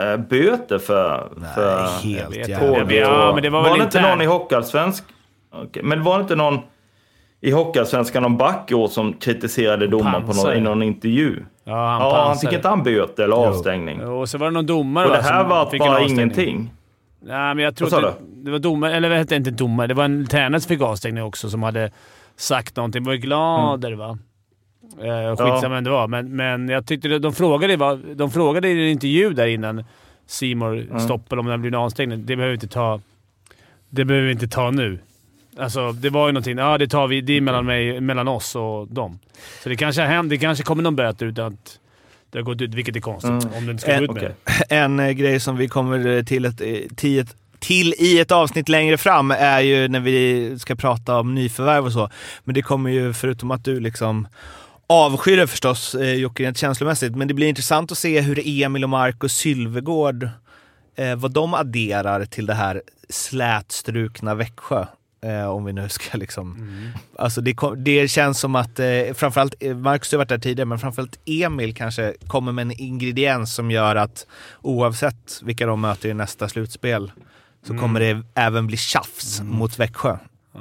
eh, böter för... för helt jävla... Ja, men det var väl det inte någon i Hockeyallsvensk... Okej, Men var det inte någon i Hockeyallsvenskan, någon back i år som kritiserade domaren på någon, i någon intervju? Ja, han Ja, han fick inte han böter eller avstängning? Och så var det någon domare Och det va, här som var bara ingenting. Nej, men jag tror Vad sa att det, det var domare, eller hette inte domare, det var en tränare som fick avstängning också som hade sagt någonting. Var glader va? Eh, skitsamma Ja. vem det var, men, men jag tyckte de frågade, de frågade i en intervju där innan Simor stoppade om det blir en avstängning. Det behöver vi inte ta, det behöver vi inte ta nu. Alltså, det var ju någonting. Ja, det tar vi. Det är mellan, mig, mellan oss och dem. Så det kanske hänt. Det kanske kommer någon böter utan att det har gått ut, vilket är konstigt. Mm. Om det inte ska Eh, gå ut med det. En eh, grej som vi kommer eh, till, ett, till, ett, till i ett avsnitt längre fram är ju när vi ska prata om nyförvärv och så. Men det kommer ju, förutom att du liksom avskyr det förstås, eh, Jocke, rent känslomässigt. Men det blir intressant att se hur Emil och Marcus Sylvegård, eh, vad de adderar till det här slätstrukna Växjö. Eh, om vi nu ska liksom... Alltså det, det känns som att, eh, framförallt, eh, Marcus har varit där tidigare, men framförallt Emil kanske kommer med en ingrediens som gör att oavsett vilka de möter i nästa slutspel så kommer det även bli tjafs mot Växjö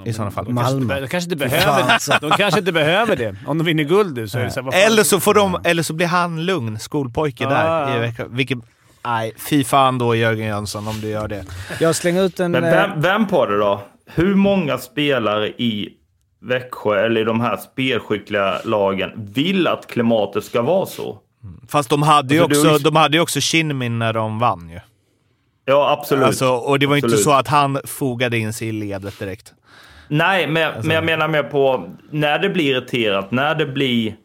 i sådana fall. Malmö. De kanske inte behöver. De kanske inte behöver det. Om de vinner guld nu så är det så här, Eller så, får de, eller så blir han lugn, skolpojke Ja, där i Växjö. Vilket, nej, fy fan då Jörgen Jönsson om du gör det. Jag slänger ut en... Men eh, vem, vem på det då? Hur många spelare i Växjö eller i de här spelskickliga lagen vill att klimatet ska vara så? Fast de hade ju Alltså, också, ju- de hade ju också Kinmin när de vann ju. Ja, absolut. Alltså, och det var ju inte så att han fogade in sig i ledet direkt. Nej, men, Alltså- men jag menar mer på när det blir irriterat, när det blir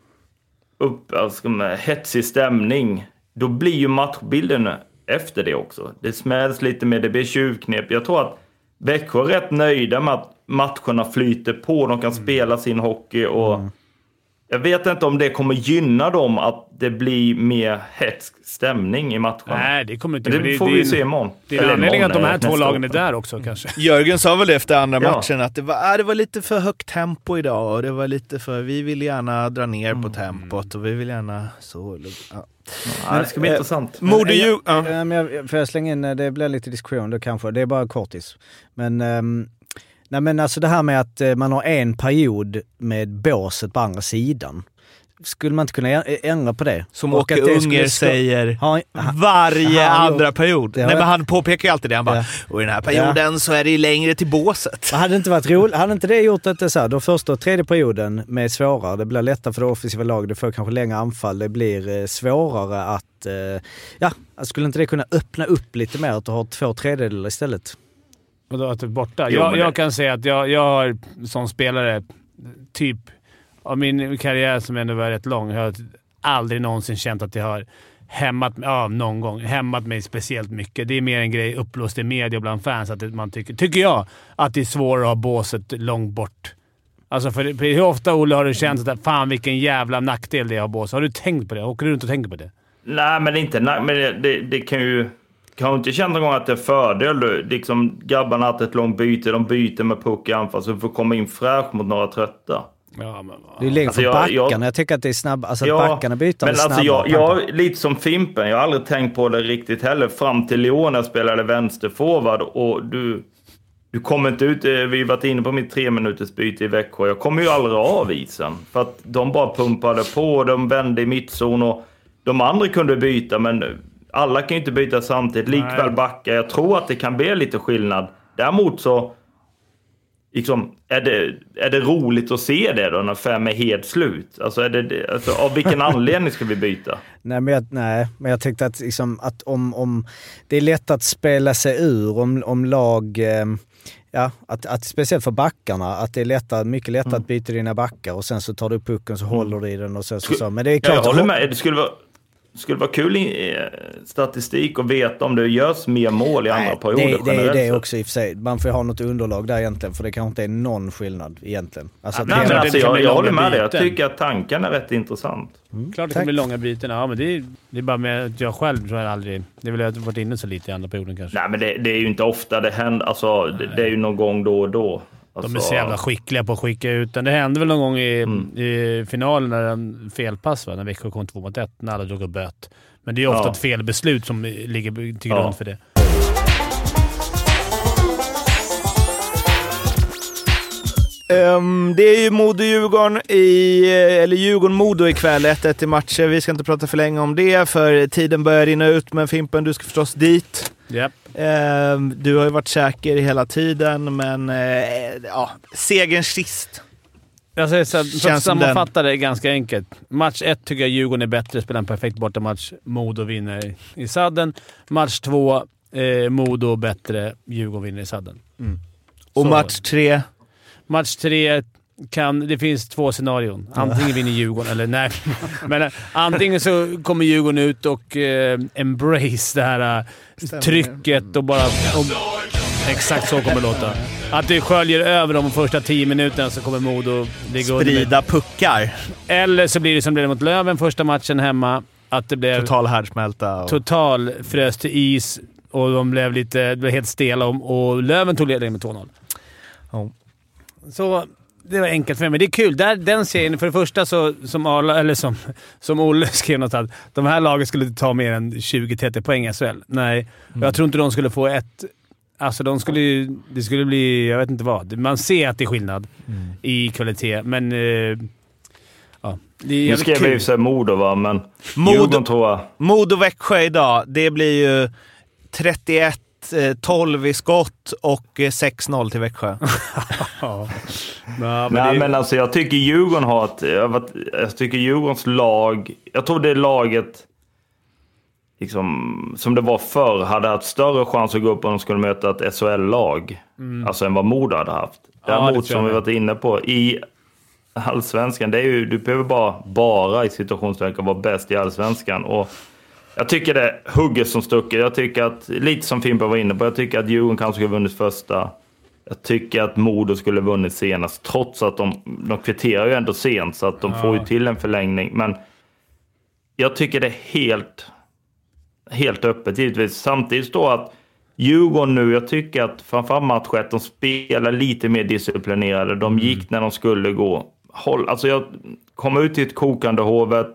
upp, ska man, hetsig stämning, då blir ju matchbilden efter det också. Det smälls lite mer, det blir tjuvknep. Jag tror att Växjö är rätt nöjda med att matcherna flyter på, de kan Mm. spela sin hockey och jag vet inte om det kommer gynna dem att det blir mer hetsk stämning i matcherna. Nej, det kommer inte... det, men det, får det, vi är- se imorgon. Det är en Eller anledning att de här eh, två lagen är där också kanske. Jörgen sa väl efter andra Ja. matchen att det var, äh, det var lite för högt tempo idag och det var lite för, vi vill gärna dra ner Mm. på tempot och vi vill gärna så. Ja. Ja, det ska bli Eh, intressant. Modo Men, Djur- ja. eh, men jag, får jag slänga in, eh, det blir lite diskussion då kanske, det är bara kortis. Men, ehm, nej men alltså det här med att eh, man har en period med båset på andra sidan. Skulle man inte kunna ändra på det? Som Åke Unger säger Har- ha- varje han- andra period. Nej, men han påpekar ju alltid det. Han bara, Ja. och i den här perioden så är det ju längre till båset. Hade inte, varit roligt, hade inte det gjort att det så här, då första och tredje perioden med svårare, det blir lättare för det offensiva laget, det får kanske längre anfall, det blir eh, svårare att... Eh, ja, skulle inte det kunna öppna upp lite mer att du har två tredjedelar istället? Och då att det är borta. Jo, jag, jag det- kan säga att jag, jag har som spelare, typ av min karriär som ändå var rätt lång, har jag aldrig någonsin känt att jag har hämmat, ja, någon gång, hämmat mig speciellt mycket. Det är mer en grej uppblåst i media och bland fans, att man tycker, tycker jag, att det är svårare att ha båset långt bort. Alltså för, för hur ofta, Olle, har du känt att fan vilken jävla nackdel det är att ha bås? Har du tänkt på det? Åker du runt och tänker på det? Nej, men inte. Nej, men det, det, det kan ju... Kan inte känna någon gång att det är fördel? Liksom, grabbarna har haft ett långt byte, de byter med puck i anfall, så du får komma in fräsch mot några trötta. Ja, men, Det är ju längre Alltså, för jag- backarna. jag- Jag, tycker att det är snabbt, alltså att backarna byter men är alltså snabbare. jag, jag, lite som Fimpen, jag har aldrig tänkt på det riktigt heller. Fram till jag spelade vänsterforward och du, du kommer inte ut, eh, vi har varit inne på mitt tre minuters byte i Växjö. Jag kommer ju aldrig av isen. För att de bara pumpade på, de vände i mittzon och de andra kunde byta men alla kan ju inte byta samtidigt. Likväl backa. Jag tror att det kan bli lite skillnad. Däremot så liksom, är, det, är det roligt att se det då när fem är helt slut? Alltså, är det, alltså av vilken anledning ska vi byta? Nej, men jag, nej, men jag tänkte att, liksom, att om, om det är lätt att spela sig ur om, om lag... Eh, ja, att, att, speciellt för backarna, att det är lättare, mycket lättare Mm. att byta dina backar och sen så tar du pucken så håller du i den och sen så, så. Men det är Ja, klart... jag håller med. Det skulle vara, skulle vara kul i eh, statistik att veta om det görs mer mål i andra Nej, perioder det, det är generellt det också i och för sig. Man får ju ha något underlag där egentligen för det kanske inte är någon skillnad egentligen. Alltså, Nej, det- men alltså, jag, jag håller med dig. Jag tycker att tanken är rätt intressant. Klart det Tack. kommer bli långa byten. Ja, men det är, det är bara med att jag själv tror jag aldrig... Det är väl att jag varit inne så lite i andra perioden kanske. Nej, men det, det är ju inte ofta det händer. Alltså, det, det är ju någon gång då och då. Alltså, De är så jävla skickliga på att skicka ut den. Det hände väl någon gång i, Mm. i finalen när en felpass, va? när Växjö kom två mot ett, när alla drog och böt. Men det är ofta Ja. ett felbeslut som ligger till Ja. grund för det. Ehm, det är ju Modo-Djurgården i, eh, eller Djurgården-Modo ikväll, 1-1 i matcher. Vi ska inte prata för länge om det, för tiden börjar rinna ut. Men Fimpen, du ska förstås dit. Japp. Ehm, du har ju varit säker hela tiden, men eh, ja, segern sist. Jag säger så, här, för att sammanfatta det ganska enkelt. Match ett tycker jag Djurgården är bättre, spelar en perfekt bortamatch. Modo vinner i sadden. Match två, eh, Modo bättre, Djurgården vinner i sadden. Och Så. match tre, Match tre, kan, det finns två scenarion. Antingen vinner Djurgården eller nej. Men eh, antingen så kommer Djurgården ut och eh, embrace det här eh, trycket och bara... Och, exakt så kommer det låta. Att det sköljer över de första tio minuterna så kommer Modo ligga under sprida puckar, eller så blir det som det blev mot Löven första matchen hemma. Att det blev total härdsmälta. Och, total frös till is och de blev lite blev helt stela och, och Löven tog ledningen med 2-0. Ja. Så det var enkelt för mig. Men det är kul. Där, den serien, för det första så, som, Arla, eller som, som Olle skrev något att de här lagen skulle ta mer än 20-30 poäng i SHL. Nej, jag tror inte de skulle få ett... Alltså de skulle ju- Det skulle bli... Jag vet inte vad. Man ser att det är skillnad i kvalitet, men... Eh, ja, det är Nu skrev vi ju sig Modo va, men Modo- jag. Modo-Växjö idag, det blir ju 31-12 i skott och eh, 6-0 till Växjö. Ja. Ja, men Nej, det, men alltså jag tycker Djurgården har ett... Jag, vet, jag tycker Djurgårdens lag... Jag tror det laget, liksom, som det var förr, hade haft större chans att gå upp om de skulle möta ett SHL-lag. Alltså än vad Modo hade haft. Mm. Ja, det Däremot, jag som vi varit inne på, i allsvenskan, det är ju, du behöver bara, bara i situationstecken vara bäst i allsvenskan. Och jag tycker det är hugget som stucket. Jag tycker att, lite som Fimpa var inne på, jag tycker att Djurgården kanske skulle ha vunnit första. Jag tycker att Modo skulle ha vunnit senast, trots att de, de kvitterar ju ändå sent, så att de får ju till en förlängning. Men jag tycker det är helt, helt öppet givetvis. Samtidigt då att Djurgården nu, jag tycker att framförallt match ett, de spelar lite mer disciplinerade. De gick när de skulle gå. Håll, alltså jag kommer ut till ett kokande hovet.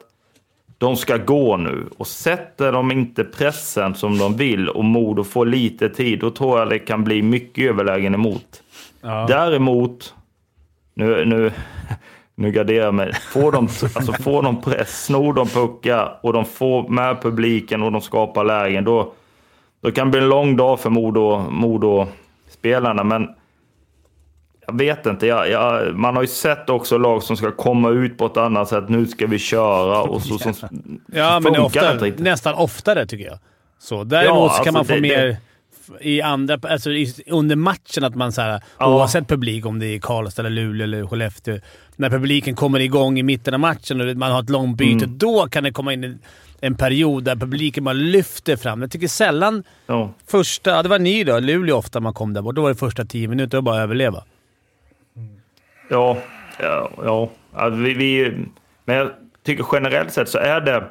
De ska gå nu och sätter de inte pressen som de vill och Modo får lite tid, då tror jag det kan bli mycket överlägen emot. Däremot, nu, nu, nu garderar jag mig. Får de, alltså får de press, snor de puckar och de får med publiken och de skapar lägen, då, då kan det bli en lång dag för Modo, Modo-spelarna. Men jag vet inte. Jag, jag, man har ju sett också lag som ska komma ut på ett annat sätt. Nu ska vi köra och så, så, ja, så men det är ofta, inte riktigt. nästan oftare tycker jag. Så, däremot Ja, så kan alltså man få det- mer det- i andra, alltså i, under matchen att man så här, Ja. oavsett publik, om det är Karlstad, eller Luleå eller Skellefteå, när publiken kommer igång i mitten av matchen och man har ett långt byte, Mm. då kan det komma in en, en period där publiken bara lyfter fram. Jag tycker sällan ja. första... Ja, det var ni då. Luleå ofta man kom där bort. Då var det första tio minuter och bara överleva. Ja, ja, ja. ja vi, vi, men jag tycker generellt sett så är det,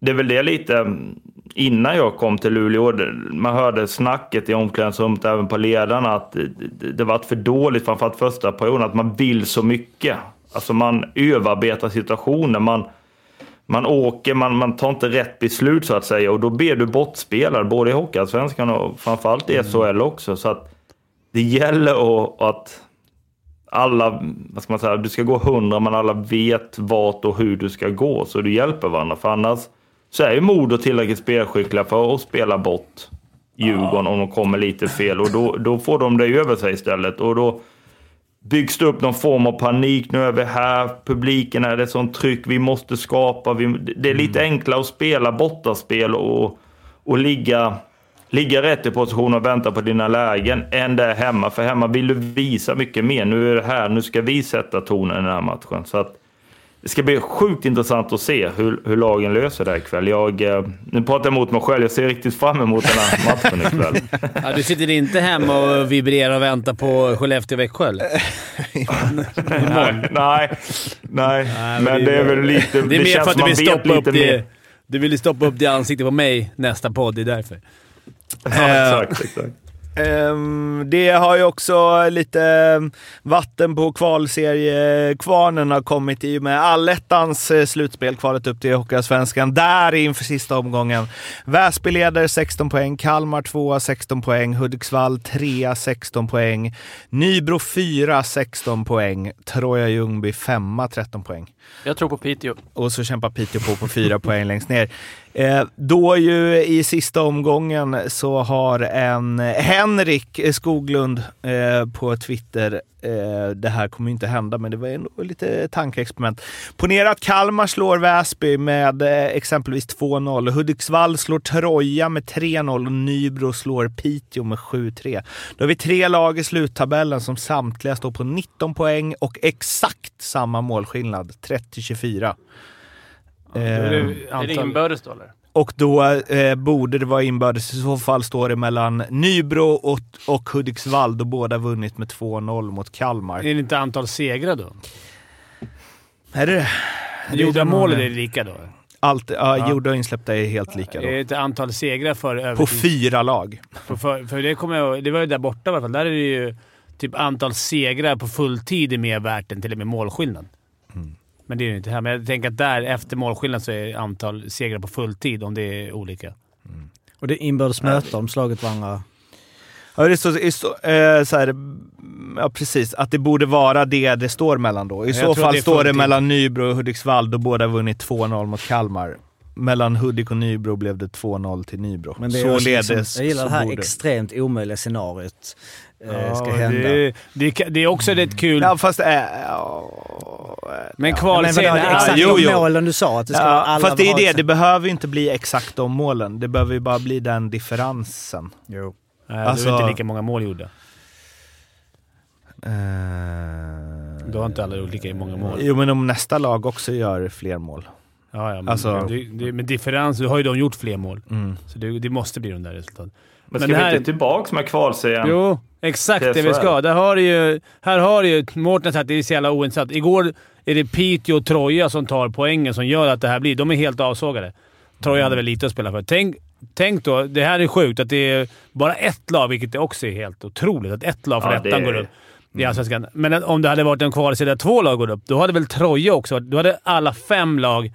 det är väl det lite mm, innan jag kom till Luleå. Man hörde snacket i omklädningsrummet även på ledarna att det, det, var varit för dåligt, framförallt första perioden, att man vill så mycket. Alltså man överarbetar situationen. Man, man åker, man, man tar inte rätt beslut så att säga och då blir du bortspelad både i Hockeyallsvenskan och framförallt i SHL också. Så att det gäller att, att alla, vad ska man säga, du ska gå hundra men alla vet vart och hur du ska gå så du hjälper varandra. För annars så är ju Modo tillräckligt spelskickliga för att spela bort Djurgården om de kommer lite fel och då, då får de det över sig istället. Och då byggs det upp någon form av panik. Nu är vi här, publiken är det sånt tryck, vi måste skapa. Vi, det är lite enklare att spela bortaspel och, och ligga, ligga rätt i position och vänta på dina lägen än det är hemma. För hemma vill du visa mycket mer. Nu är det här, nu ska vi sätta tonen i den här matchen. Så att, det ska bli sjukt intressant att se hur, hur lagen löser det här ikväll. Jag, eh, nu pratar jag emot mig själv, jag ser riktigt fram emot den här matchen ikväll. Ja, du sitter inte hemma och vibrerar och väntar på Skellefteå-Växjö nej, nej, nej. men det är- det är väl lite... Det är mer för att du vill stoppa upp mer. det. Du vill stoppa upp det ansiktet på mig nästa podd, det är därför. Ja, exakt, exakt. Ehm, det har ju också lite ehm, vatten på kvalseriekvarnen har kommit i och med allettans eh, slutspel, kvalet upp till Hockeyallsvenskan. Där inför sista omgången. Väsby leder 16 poäng, Kalmar 2 16 poäng, Hudiksvall 3 16 poäng, Nybro 4 16 poäng, Troja Ljungby 5 13 poäng. Jag tror på Piteå. Och så kämpar Piteå på på fyra poäng längst ner. Eh, då ju i sista omgången så har en Henrik Skoglund eh, på Twitter, eh, det här kommer ju inte hända men det var ändå lite tankeexperiment. Ponera att Kalmar slår Väsby med exempelvis 2-0, Hudiksvall slår Troja med 3-0 och Nybro slår Piteå med 7-3. Då har vi tre lag i sluttabellen som samtliga står på 19 poäng och exakt samma målskillnad, 30-24. Då Eh, är Är det antal- inbördes då eller? och då eh, borde det vara inbördes. I så fall står det mellan Nybro och, och Hudiksvall då båda vunnit med 2-0 mot Kalmar. Är det inte antal segrar då? Är det Gjorda mål är det lika då? Allt, ja, Ja. gjorda och insläppta är helt lika Är det då. ett antal segrar för På övertid? fyra lag. För, för, för det kommer jag Det var ju där borta i alla fall. Där är det ju... typ antal segrar på fulltid är mer värt än till och med målskillnad. Men det är ju inte här. Men jag tänker att där, efter målskillnad, så är antal segrar på fulltid, om det är olika. Och det är inbördes möte, de slagit varandra. Ja, det står, det står, eh, så här, ja, precis. Att det borde vara det det står mellan då. I Jag så fall det står det mellan Nybro och Hudiksvall då båda vunnit 2-0 mot Kalmar. Mellan Hudik och Nybro blev det 2-0 till Nybro. Men det är också Således liksom, jag gillar det här borde- extremt omöjliga scenariot. Eh, ska Ja, hända. Det, det, det är också rätt kul. Ja, fast... Äh, ja, men Men vadå, det är är... exakt jo, de jo. målen du sa. Att det ska ja, alla fast det är det, det behöver ju inte bli exakt de målen. Det behöver ju bara bli den differensen. Jo. Nej, Alltså- det är inte lika många mål gjorda. Eh, Då har inte alla gjort lika många mål. Jo, men om nästa lag också gör fler mål. Ja, ja, men, Alltså- det, det, med differens, då har ju de gjort fler mål. Mm. Så det, det måste bli de där resultaten. Men ska Men det här- vi inte tillbaka med kvalserien? Jo, exakt Det det vi ska. här. Där har du ju, här har du ju... Mårten sagt att det är så jävla ointressant. Igår är det Piteå och Troja som tar poängen som gör att det här blir... De är helt avsågade. Troja hade väl lite att spela för. Tänk, tänk då, det här är sjukt, att det är bara ett lag, vilket också är helt otroligt. Att ett lag från Ja, det ettan går upp i Allsvenskan. Men om det hade varit en kvalserie där två lag går upp, då hade väl Troja också Då hade alla fem lag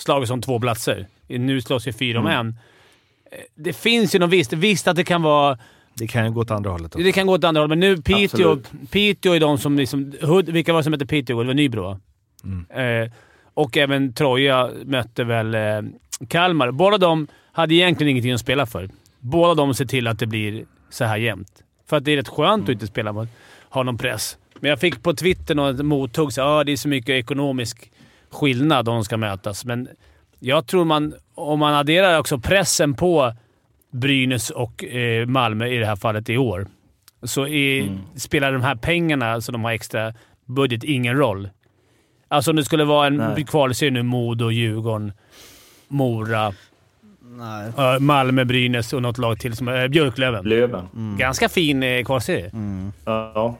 slagits om två platser. Nu slåss ju fyra om Mm. en. Eh, Det finns ju något visst. Visst att det kan vara... Det kan ju gå åt andra hållet också. Det kan gå åt andra hållet, men nu Piteå, Absolut. Piteå är de som liksom... Hud, vilka var det som hette Piteå? Det var Nybro, va? Eh, och även Troja mötte väl eh, Kalmar. Båda de hade egentligen ingenting att spela för. Båda de ser till att det blir så här jämnt. För att det är rätt skönt att inte spela mot, ha någon press. Men jag fick på Twitter något mothugg så ah, det är så mycket ekonomisk skillnad om de ska mötas. Men jag tror man, om man adderar också pressen på Brynäs och eh, Malmö i det här fallet i år, så är, spelar de här pengarna som de har extra budget ingen roll. Alltså om det skulle vara en kvalserie nu, Modo, Djurgården, Mora, Nej. eh, Malmö, Brynäs och något lag till som eh, Björklöven. Löven. Ganska fin eh, kvalserie. Ja.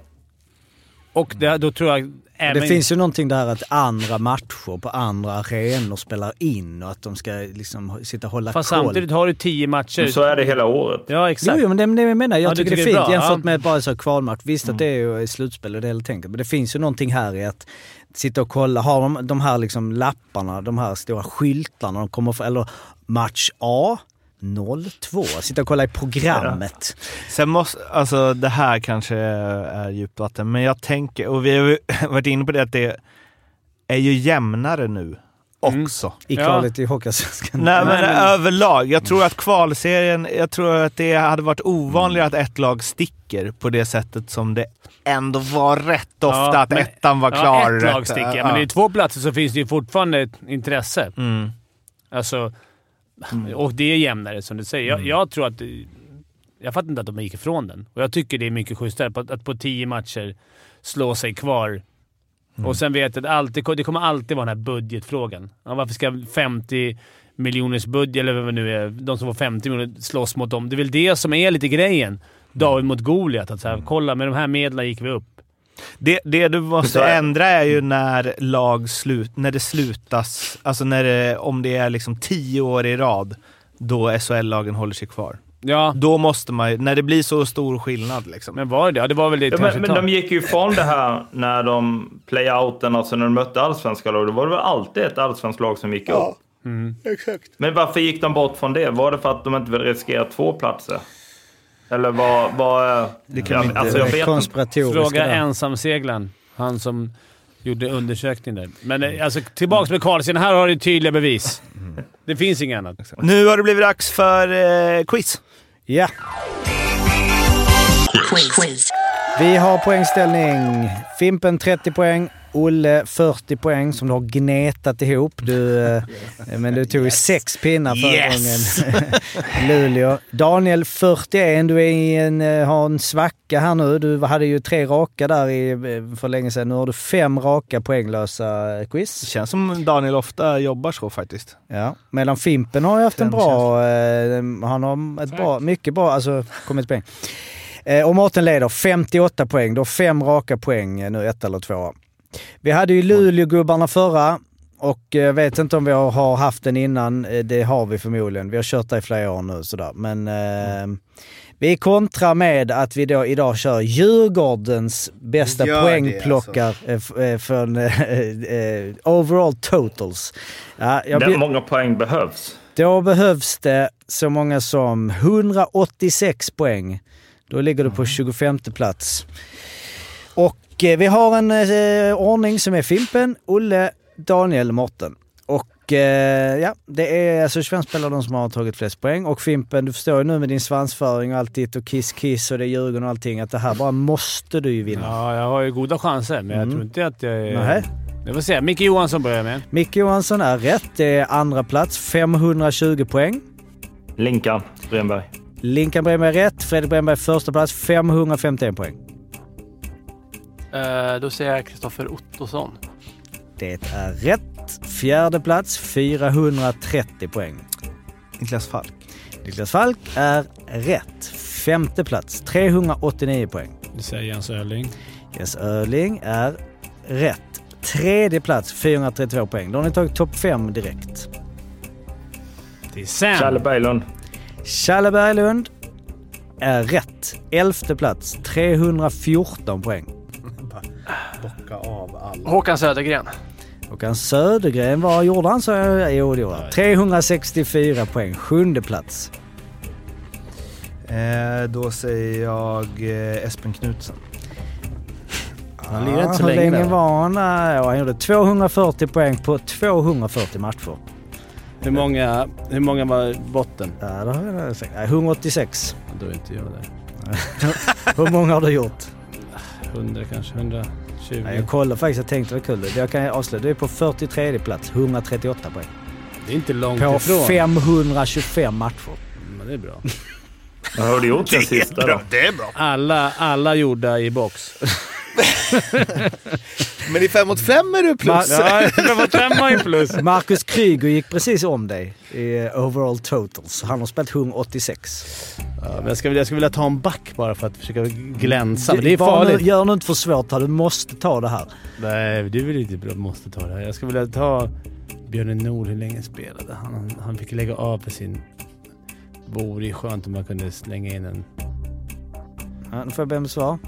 Och det, då tror jag Det finns ju någonting där att andra matcher på andra arenor spelar in och att de ska liksom sitta och hålla Fast koll. samtidigt har du tio matcher. Men så är det hela året. Ja, exakt. jo, men det det jag menar. Jag Ja, tycker det är tycker det är fint bra, jämfört ja. med bara så kvalmatch. Visst att det är ju slutspel och det är hela tänket. Men det finns ju någonting här i att sitta och kolla. Har de de här liksom lapparna, de här stora skyltarna, de kommer för, eller match A 02. Sitta och kolla i programmet. Sen måste, alltså det här kanske är djupt vatten, men jag tänker, och vi har ju varit inne på det, att det är ju jämnare nu också. I Ja. kvalet i Hockeyallsvenskan. Nej, men Nej, men- överlag. Jag tror att kvalserien, jag tror att det hade varit ovanligare att ett lag sticker på det sättet som det ändå var rätt ofta Ja, att men- ettan var klar. Ja, ett lag sticker. ja. Men det är två platser så finns det ju fortfarande ett intresse. Mm. Alltså, Och det är jämnare som du säger. Jag, jag tror att... Jag fattar inte att de gick ifrån den. Och jag tycker det är mycket schysstare på, att, på tio matcher slå sig kvar. Och sen vet jag att alltid, det kommer alltid vara den här budgetfrågan. Ja, varför ska 50 miljoners budget, eller vad det nu är, de som får 50 miljoner, slåss mot dem? Det är väl det som är lite grejen. David mot Goliat. Att så här, kolla, med de här medlen gick vi upp. Det, det du måste är- ändra är ju när lag slut, när det slutas, alltså när det, om det är liksom tio år i rad, då SHL-lagen håller sig kvar. Ja, Då måste man ju- när det blir så stor skillnad liksom. men var det det? Ja, det var väl det Ja, men, men de gick ju ifrån det här när de playouten, alltså när de mötte allsvenska lag. Då var det väl alltid ett allsvenskt lag som gick upp. Men varför gick de bort från det? Var det för att de inte vill riskera två platser? Eller vad... vad Det kan ja, vi inte- alltså jag. Konspiratoriska Fråga ensamseglaren. Han som gjorde undersökningen där. Men eh, alltså, tillbaka med Karlsson. Här har du tydliga bevis. Det finns inget annat. Nu har det blivit dags för eh, quiz. Ja. Vi har poängställning. Fimpen 30 poäng. Olle 40 poäng som du har gnetat ihop. Du, eh, men du tog ju sex pinnar förra Yes! gången. Luleå. Daniel 41. Du är i en, eh, har en svacka här nu. Du hade ju tre raka där i, eh, för länge sedan. Nu har du fem raka poänglösa Det quiz. känns som Daniel ofta jobbar så faktiskt. Ja. Medan Fimpen har ju haft en bra... Han har ett bra, mycket bra, alltså kommit poäng. Eh, och Mårten leder 58 poäng. Du har fem raka poäng eh, nu, ett eller två. Vi hade ju Luleå-gubbarna förra. och jag vet inte om vi har- haft den innan. Eh, Det har vi förmodligen. Vi har kört det i flera år nu sådär. Men eh, vi kontrar med att vi då idag kör Djurgårdens bästa poängplockar eh, eh, från eh, eh, overall totals. Ja, jag Hur många poäng behövs? då behövs det så många som 186 poäng. Då ligger du på 25 plats. Och eh, vi har en eh, ordning som är Fimpen, Olle, Daniel, Morten. Och eh, ja, det är alltså 25 spelare de som har tagit flest poäng. Och Fimpen, du förstår ju nu med din svansföring och allt ditt och kiss-kiss och det är Djurgården och allting att det här bara måste du ju vinna. Ja, jag har ju goda chanser, men jag Mm. tror inte att jag är... Nähä. Vi får se. Micke Johansson börjar med. Micke Johansson är rätt. Det är andra plats, 520 poäng. Linkan Bremberg. Linkan Bremberg är rätt. Fredrik Bremberg första plats, 551 poäng. Eh, då säger jag Kristoffer Ottosson. Det är rätt. Fjärde plats, 430 poäng. Niklas Falk. Niklas Falk är rätt. Femte plats, 389 poäng. Det säger Jens Öhrling. Jens Öhrling är rätt. Tredje plats, 432 poäng. Då har ni tagit topp fem direkt. Det är Sam. Challe Berglund. Challe Berglund är rätt. Elfte plats, 314 poäng. Bocka av alla. Håkan Södergren. Håkan Södergren, vad gjorde han? Så, jo, det gjorde han. 364 poäng. Sjunde plats. Eh, då säger jag eh, Espen Knutsson. Han lirar inte så hur länge länge där. var han? Ja, han gjorde 240 poäng på 240 matcher. Hur många, hur många var botten? Ja, det har jag sagt. Nej, 186. Då är inte jag där. Hur många har du gjort? 100 kanske, 120. Nej, jag kollade faktiskt, jag tänkte det var kul. Jag kan avslöja, du är på 43 plats, 138 poäng. Det är inte långt På ifrån. 525 matcher. Men det är bra. Vad har du gjort den sista då? Det är bra. Alla, alla gjorda i box. Men i fem mot fem är du plus. Ja, det var femma i plus. Marcus Kryger gick precis om dig i eh, overall totals. Han har spelat 186. Ja, men jag, skulle, jag skulle vilja ta en back bara för att försöka glänsa. Men det är Var nu- farligt. Gör nu inte för svårt här, du måste ta det här. Nej, det är väl inte bra. Måste ta det här. Jag skulle vilja ta Björn Nord. Hur länge spelade han? Han fick lägga av för sin... Vore ju skönt om man kunde slänga in en... Ja, nu får jag be om svar.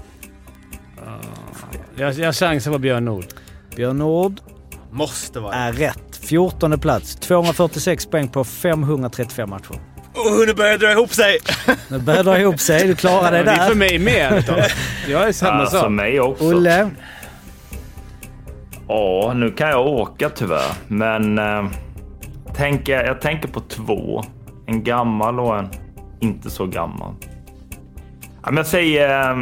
Jag, jag chansar på Björn Nord. Björn Nord Måste vara. är rätt. 14 plats, 246 poäng på 535 matcher. Oh, nu börjar det dra ihop sig! Nu börjar det dra ihop sig, du klarar dig det är för där. mig med. vet du. Jag är samma Alltså sak. mig också. Olle, Ja, nu kan jag åka tyvärr. Men eh, tänker, jag tänker på två. En gammal och en inte så gammal. Ja, men jag säger... Eh,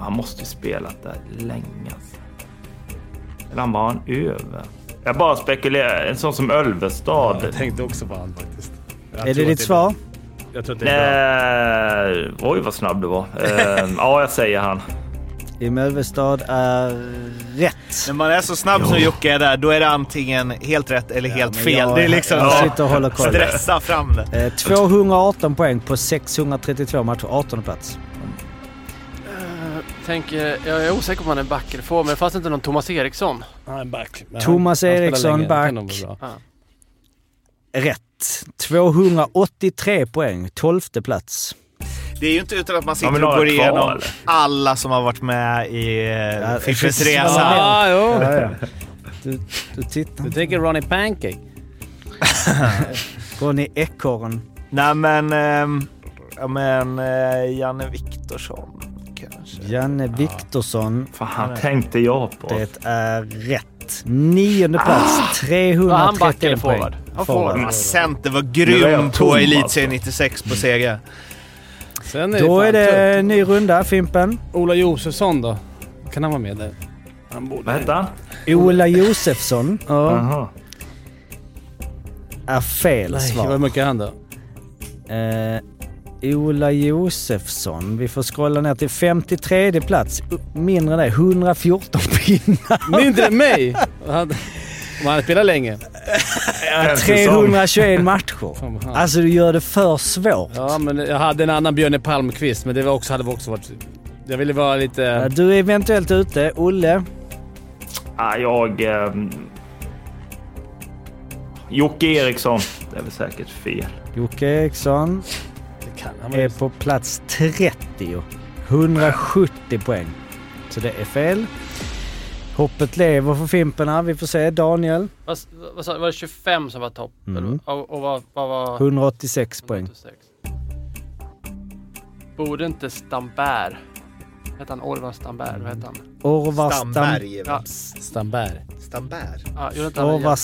han måste ju spelat där länge. Alltså. Eller han var han över? Jag bara spekulerar. En sån som Ölvestad. Jag tänkte också på han faktiskt. Jag är det ditt svar? Jag tror att det är bra. Eh, oj, vad snabb du var. Eh, ja, jag säger han. Jim Ölvestad är rätt. När man är så snabb som Jocke är där, då är det antingen helt rätt eller helt men fel. jag- det är liksom... jag Ja. sitter och håller koll. Stressa fram det. Eh, 218 poäng på 632 matcher, 18 plats. Tänker, jag är osäker på om han är back eller får, men fanns det inte någon Thomas Eriksson? Han är back. Men Thomas han, han Eriksson, nog back. bra. Rätt. 283 poäng, 12 plats. Det är ju inte utan att man sitter vi och går igenom alla som har varit med i Ja, uh, Fiffens. Resa. Ah, jo. Ja, ja. Du, du tittar. Du tänker Ronnie Pancake? Ronny Ekorren. Nej men... ja men eh, Janne Viktorsson kanske. Janne Viktorsson. Fan, han tänkte jag på. Det är rätt. Nionde plats, Var han back 331 eller poäng. forward? Ja, Forward. Center var grym på alltså. Elitserien 96 på seger. Sen är Då fan är det en ny runda, Fimpen. Ola Josefsson då? Kan han vara med där? Han Vad borde... hette han? Ola Josefsson ja, Jaha. är fel Nej, svar. hur mycket är han då? Eh, Ola Josefsson. Vi får scrolla ner till 53 plats. Mindre än det, 114 pinnar. Mindre än mig! Om han spelar länge. En säsong. 321 matcher. Alltså du gör det för svårt. Ja, men jag hade en annan Björne Palmqvist, men det var också, hade också varit... Jag ville vara lite... Du är eventuellt ute. Olle, Ja, jag... ehm, Jocke Eriksson. Det är väl säkert fel. Jocke Eriksson han är på plats 30. 170 poäng. Så det är fel. Hoppet lever för Fimperna. Vi får se. Daniel, Vad, vad sa du? Var det 25 som var topp? Mm. Och, och vad, vad var... 186 poäng. 186. Borde inte Stamberg... Hette han Orvar Stamberg? Vad hette han? Orvar Stam, Stamberg. Ja. Stamberg. Stamberg. Ja, gjorde inte han Orvar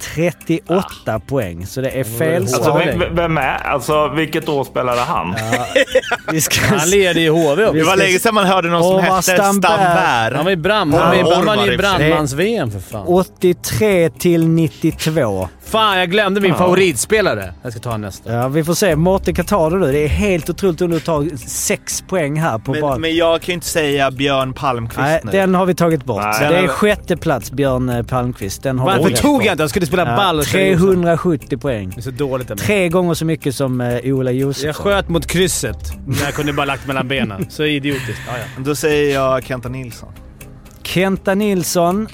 Stamberg gjorde 138 poäng. Så det är fel Alltså, vem, vem är... Alltså, vilket år spelade han? Vi ska Han leder i HV Det också. var länge sedan man hörde någon som hette Stamberg. Stamberg. Han var ju brand... Han var ju- han vann ju brandmans-VM för fan. 83 till 92. Fan, jag glömde min favoritspelare. Jag ska ta nästa. Ja, vi får se. Mårten kan ta det nu. Det är helt otroligt om du tar sex poäng här på bara... Men, men jag kan ju inte säga Björn Palmqvist Nej, nu. den har vi tagit bort. Nej. det är sjätte plats, Björn eh, Palmqvist. Den har Varför tog jag inte? Jag skulle spela ball Ja, Josefsson. 370 poäng. Det är så dåligt mig. Tre gånger så mycket som eh, Ola Josefsson. Jag sköt mot krysset. Men jag kunde bara lagt mellan benen. Så idiotiskt. Ja, ja. Då säger jag Kenta Nilsson. Kenta Nilsson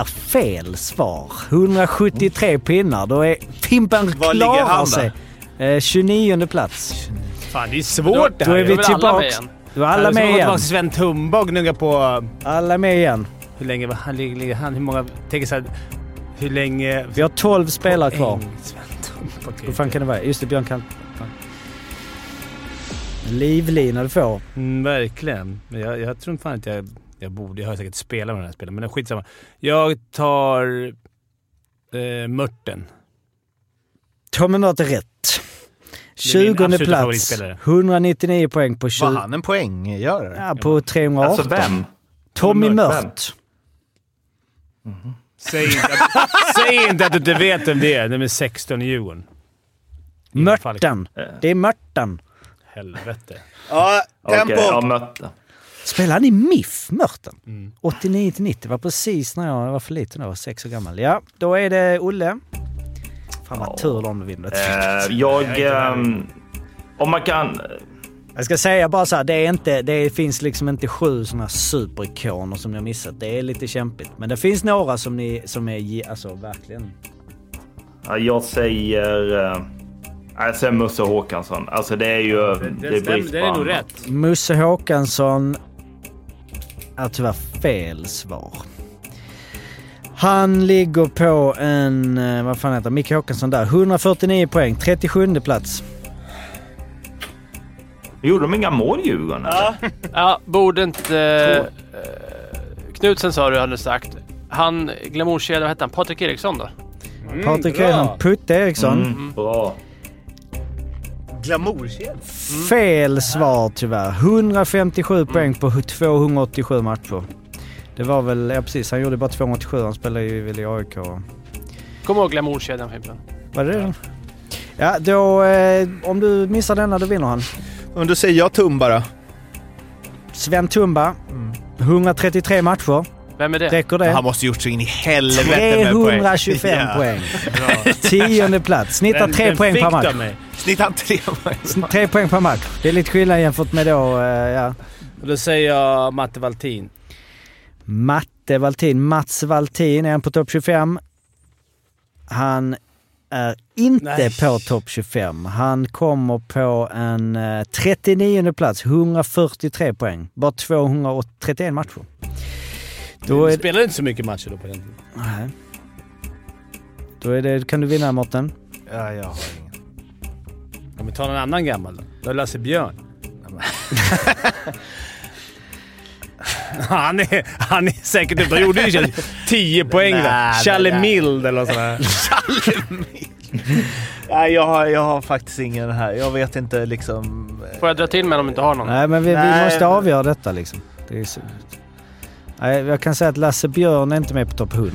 är fel svar. 173 pinnar. Då är Fimpen Var ligger han klarar då? sig. Eh, 29 plats. Fan, det är svårt det Då här. är vi Då är alla tillbaks. med igen. Då är alla med igen. igen. Tillbaka till Sven Tumba och gnugga på... Alla med igen. Hur länge var han? ligger han? Hur många... Tänk så här, Hur länge... Vi har 12 spelare kvar. Poäng, Sven Tumba. Okej. Hur fan kan det vara? Just det, Björn kan... fan. Livlina du får. Mm, verkligen. Men jag, jag tror fan att jag... Jag borde... Jag har säkert spelat med den här spelen, men skitsamma. Jag tar... Eh, Mörten. Är rätt. Det är min 20 absoluta plats. favoritspelare. 199 poäng på 20... Var han en poänggörare? Ja, på 318. Alltså vem? Tommy Mört, Mört. Säg inte, att, säg inte att du inte vet vem det är. Nummer 16 i Djurgården. Mörten. Det är Mörten. Helvete. Ja, tempo! Jag mötte. Spelade han i MIF, Mörten? Mm. 89 till 90. var precis när jag var för liten. Jag var sex år gammal. Ja, då är det Olle. Fan vad Ja. tur om du vinner. Eh, jag... ehm, om man kan... Jag ska säga bara så här, det, är inte, det finns liksom inte sju sådana superikoner som ni har missat. Det är lite kämpigt. Men det finns några som, ni, som är alltså, verkligen... Ja, Jag säger... eh, Jag säger Musse Håkansson. Alltså det är ju... Det, brist det på är nog rätt. Musse Håkansson är tyvärr fel svar. Han ligger på en... eh, Vad fan heter? Micke Håkansson där. 149 poäng. 37 plats. Gjorde de inga mål Djurgården? eller? Ja, borde inte... Eh, Knutsen sa du hade sagt. Han, glamourkedja, vad hette han? Patrik Eriksson då? Patrik bra. Eriksson. Putte Eriksson. Mm, bra. Glamourkedja. Fel svar tyvärr. 157 poäng på 287 matcher. Det var väl... Ja precis, han gjorde bara 287. Han spelade ju väl i AIK. Kommer ihåg glamourkedjan Fimpen? Var det det? Ja, då... Eh, om du missar denna, då vinner han. Men då säger jag Tumba då. Sven Tumba. 133 matcher. Vem är det? Räcker det? Han måste gjort så in i helvete med poäng. 325 Ja. poäng. Tionde plats. Snittar tre den poäng fick per match. av mig. Snittar tre poäng? Tre poäng per match. Det är lite skillnad jämfört med då, eh, ja. Då säger jag Matte Valtin. Matte Valtin. Mats Valtin är han på topp 25. Han är inte Nej. på topp 25. Han kommer på en eh, 39 plats. 143 poäng. Bara 231 matcher. Då Du är, spelade inte så mycket matcher då på den tiden. nej. Då är det, kan du vinna Mårten. Ja, jag har ingen. Om vi tar någon annan gammal då? Då är Lasse Björn. han, är, han är säkert ute och gjorde ju 10 poäng där. Challe. Mild eller nåt sånt där. Nej, jag har, jag har faktiskt ingen här. Jag vet inte liksom... Får jag dra till med om du inte har någon? Nej, men vi, vi måste men- avgöra detta liksom. Det är så... Jag kan säga att Lasse Björn är inte med på topp 100.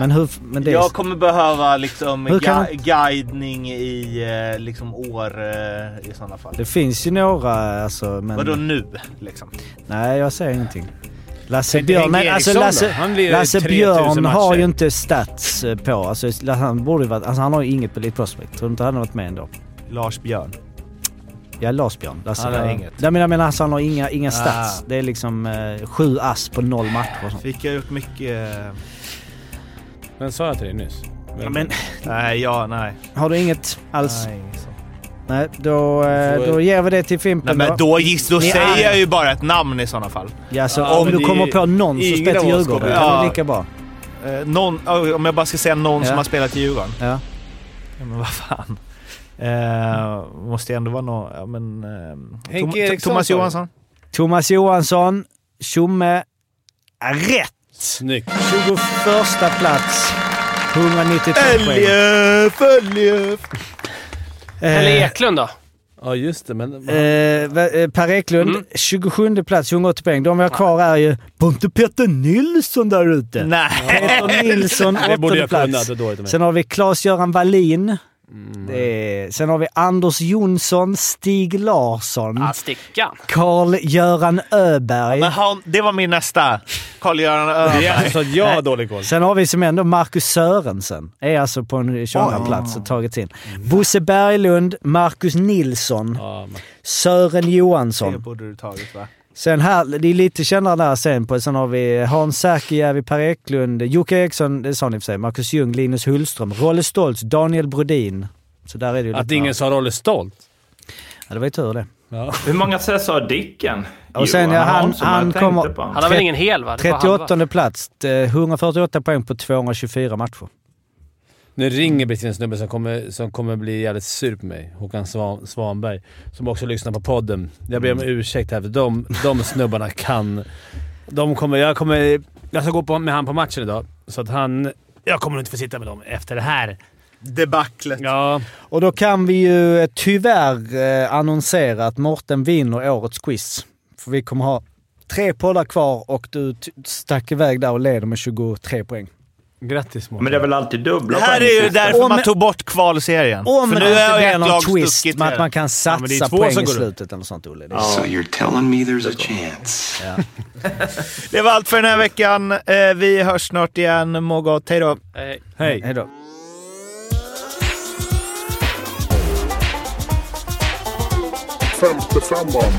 Men hur... Men det. Jag kommer behöva liksom Hur kan gui- guidning i eh, liksom år eh, i sådana fall. Det finns ju några alltså, men... Vadå nu liksom? Nej, jag säger ingenting. Lasse Björn, men alltså Lasse, Lasse 3000 Björn har ju inte stats eh, på. Alltså, han borde varit, alltså han har ju inget på Elite Prospect. Tror du inte han har varit med ändå? Lars Björn. Ja, Lars-Björn. Lasse. Han har Ja. inget. Jag menar, jag menar alltså, han har inga, inga stats. Ah. Det är liksom eh, sju ass på noll matcher och sånt. Fick jag gjort mycket... eh, Men sa jag till dig nyss? Ja, men Nej, ja, nej. har du inget alls? nej inget sånt. Nej, då, eh, då ger vi det till Nej, Fimpen men då, giss, då Ni säger är- jag ju bara ett namn i sådana fall. Ja, alltså, Ja, om men du kommer på någon som spelar till Djurgården, kommer- det är Ja. lika bra. Eh, någon, oh, om jag bara ska säga någon Ja. som har spelat i Djurgården. Ja. Ja, men vad fan. Eh, måste ändå vara någon... Ja, men, eh, Henke Tom- Eriksson, Thomas? Johansson. Thomas Johansson, Tjomme, är rätt! Snyggt. 21 plats, 192 poäng. Eljef, Eljef. Eller Eh, Eklund då? Ja, just det. Men... Eh, eh, per Eklund, Mm. 27 plats, 180 poäng. De vi har kvar är ju Ponte Peter Nilsson där ute. Nej. Peter Nilsson, det borde åttonde jag kunna. plats. Sen har vi Claes-Göran Wallin. Mm. Det är, sen har vi Anders Jonsson, Stig Larsson, Ah, stickan. Karl-Göran Öberg. Men han, det var min nästa. Carl-Göran Det är Öberg. alltså jag har dålig koll. Sen har vi som ändå Marcus Sörensen. Är alltså på en 22 plats och tagits in. Bosse Berglund, Marcus Nilsson, Ja, Sören Det Johansson. borde du tagit va? Sen här, det är lite kännare där sen på. Sen har vi Hans Säkijärvi, Per Eklund, Jocke Eriksson, det sa ni för sig, Marcus Ljung, Linus Hullström, Rolle Stoltz, Daniel Brodin. Så där är det ju Att ingen sa Rolle Stolt. Ja, det var ju tur det. Ja. Hur många SS har Dicken? Och sen, ja, han- han tänkte kommer- Han han. har väl ingen hel va? Det var halva. 38 plats, eh, 148 poäng på 224 matcher. Nu ringer till en snubbe som kommer, som kommer bli jävligt sur på mig. Håkan Svan, Svanberg. Som också lyssnar på podden. Jag ber om ursäkt här för de, de snubbarna kan... De kommer, jag, kommer, jag ska gå på, med han på matchen idag. Så att han... Jag kommer inte få sitta med dem efter det här. Debaclet. Ja. Och då kan vi ju eh, tyvärr eh, annonsera att Morten vinner årets quiz. För vi kommer ha tre poddar kvar och du stack iväg där och leder med 23 poäng. Grattis Mårten. Men det är väl alltid dubbla Det här är ju därför Om- man tog bort kvalserien. Om För det nu har blir ett någon twist med att man kan det är satsa två poäng som i slutet eller något sånt Olle. Det är- So you're telling me there's a chance? Det var allt för den här veckan. Eh, Vi hörs snart igen. Må gott. Hej då. Hej. Hej. Hej då. Femte femman.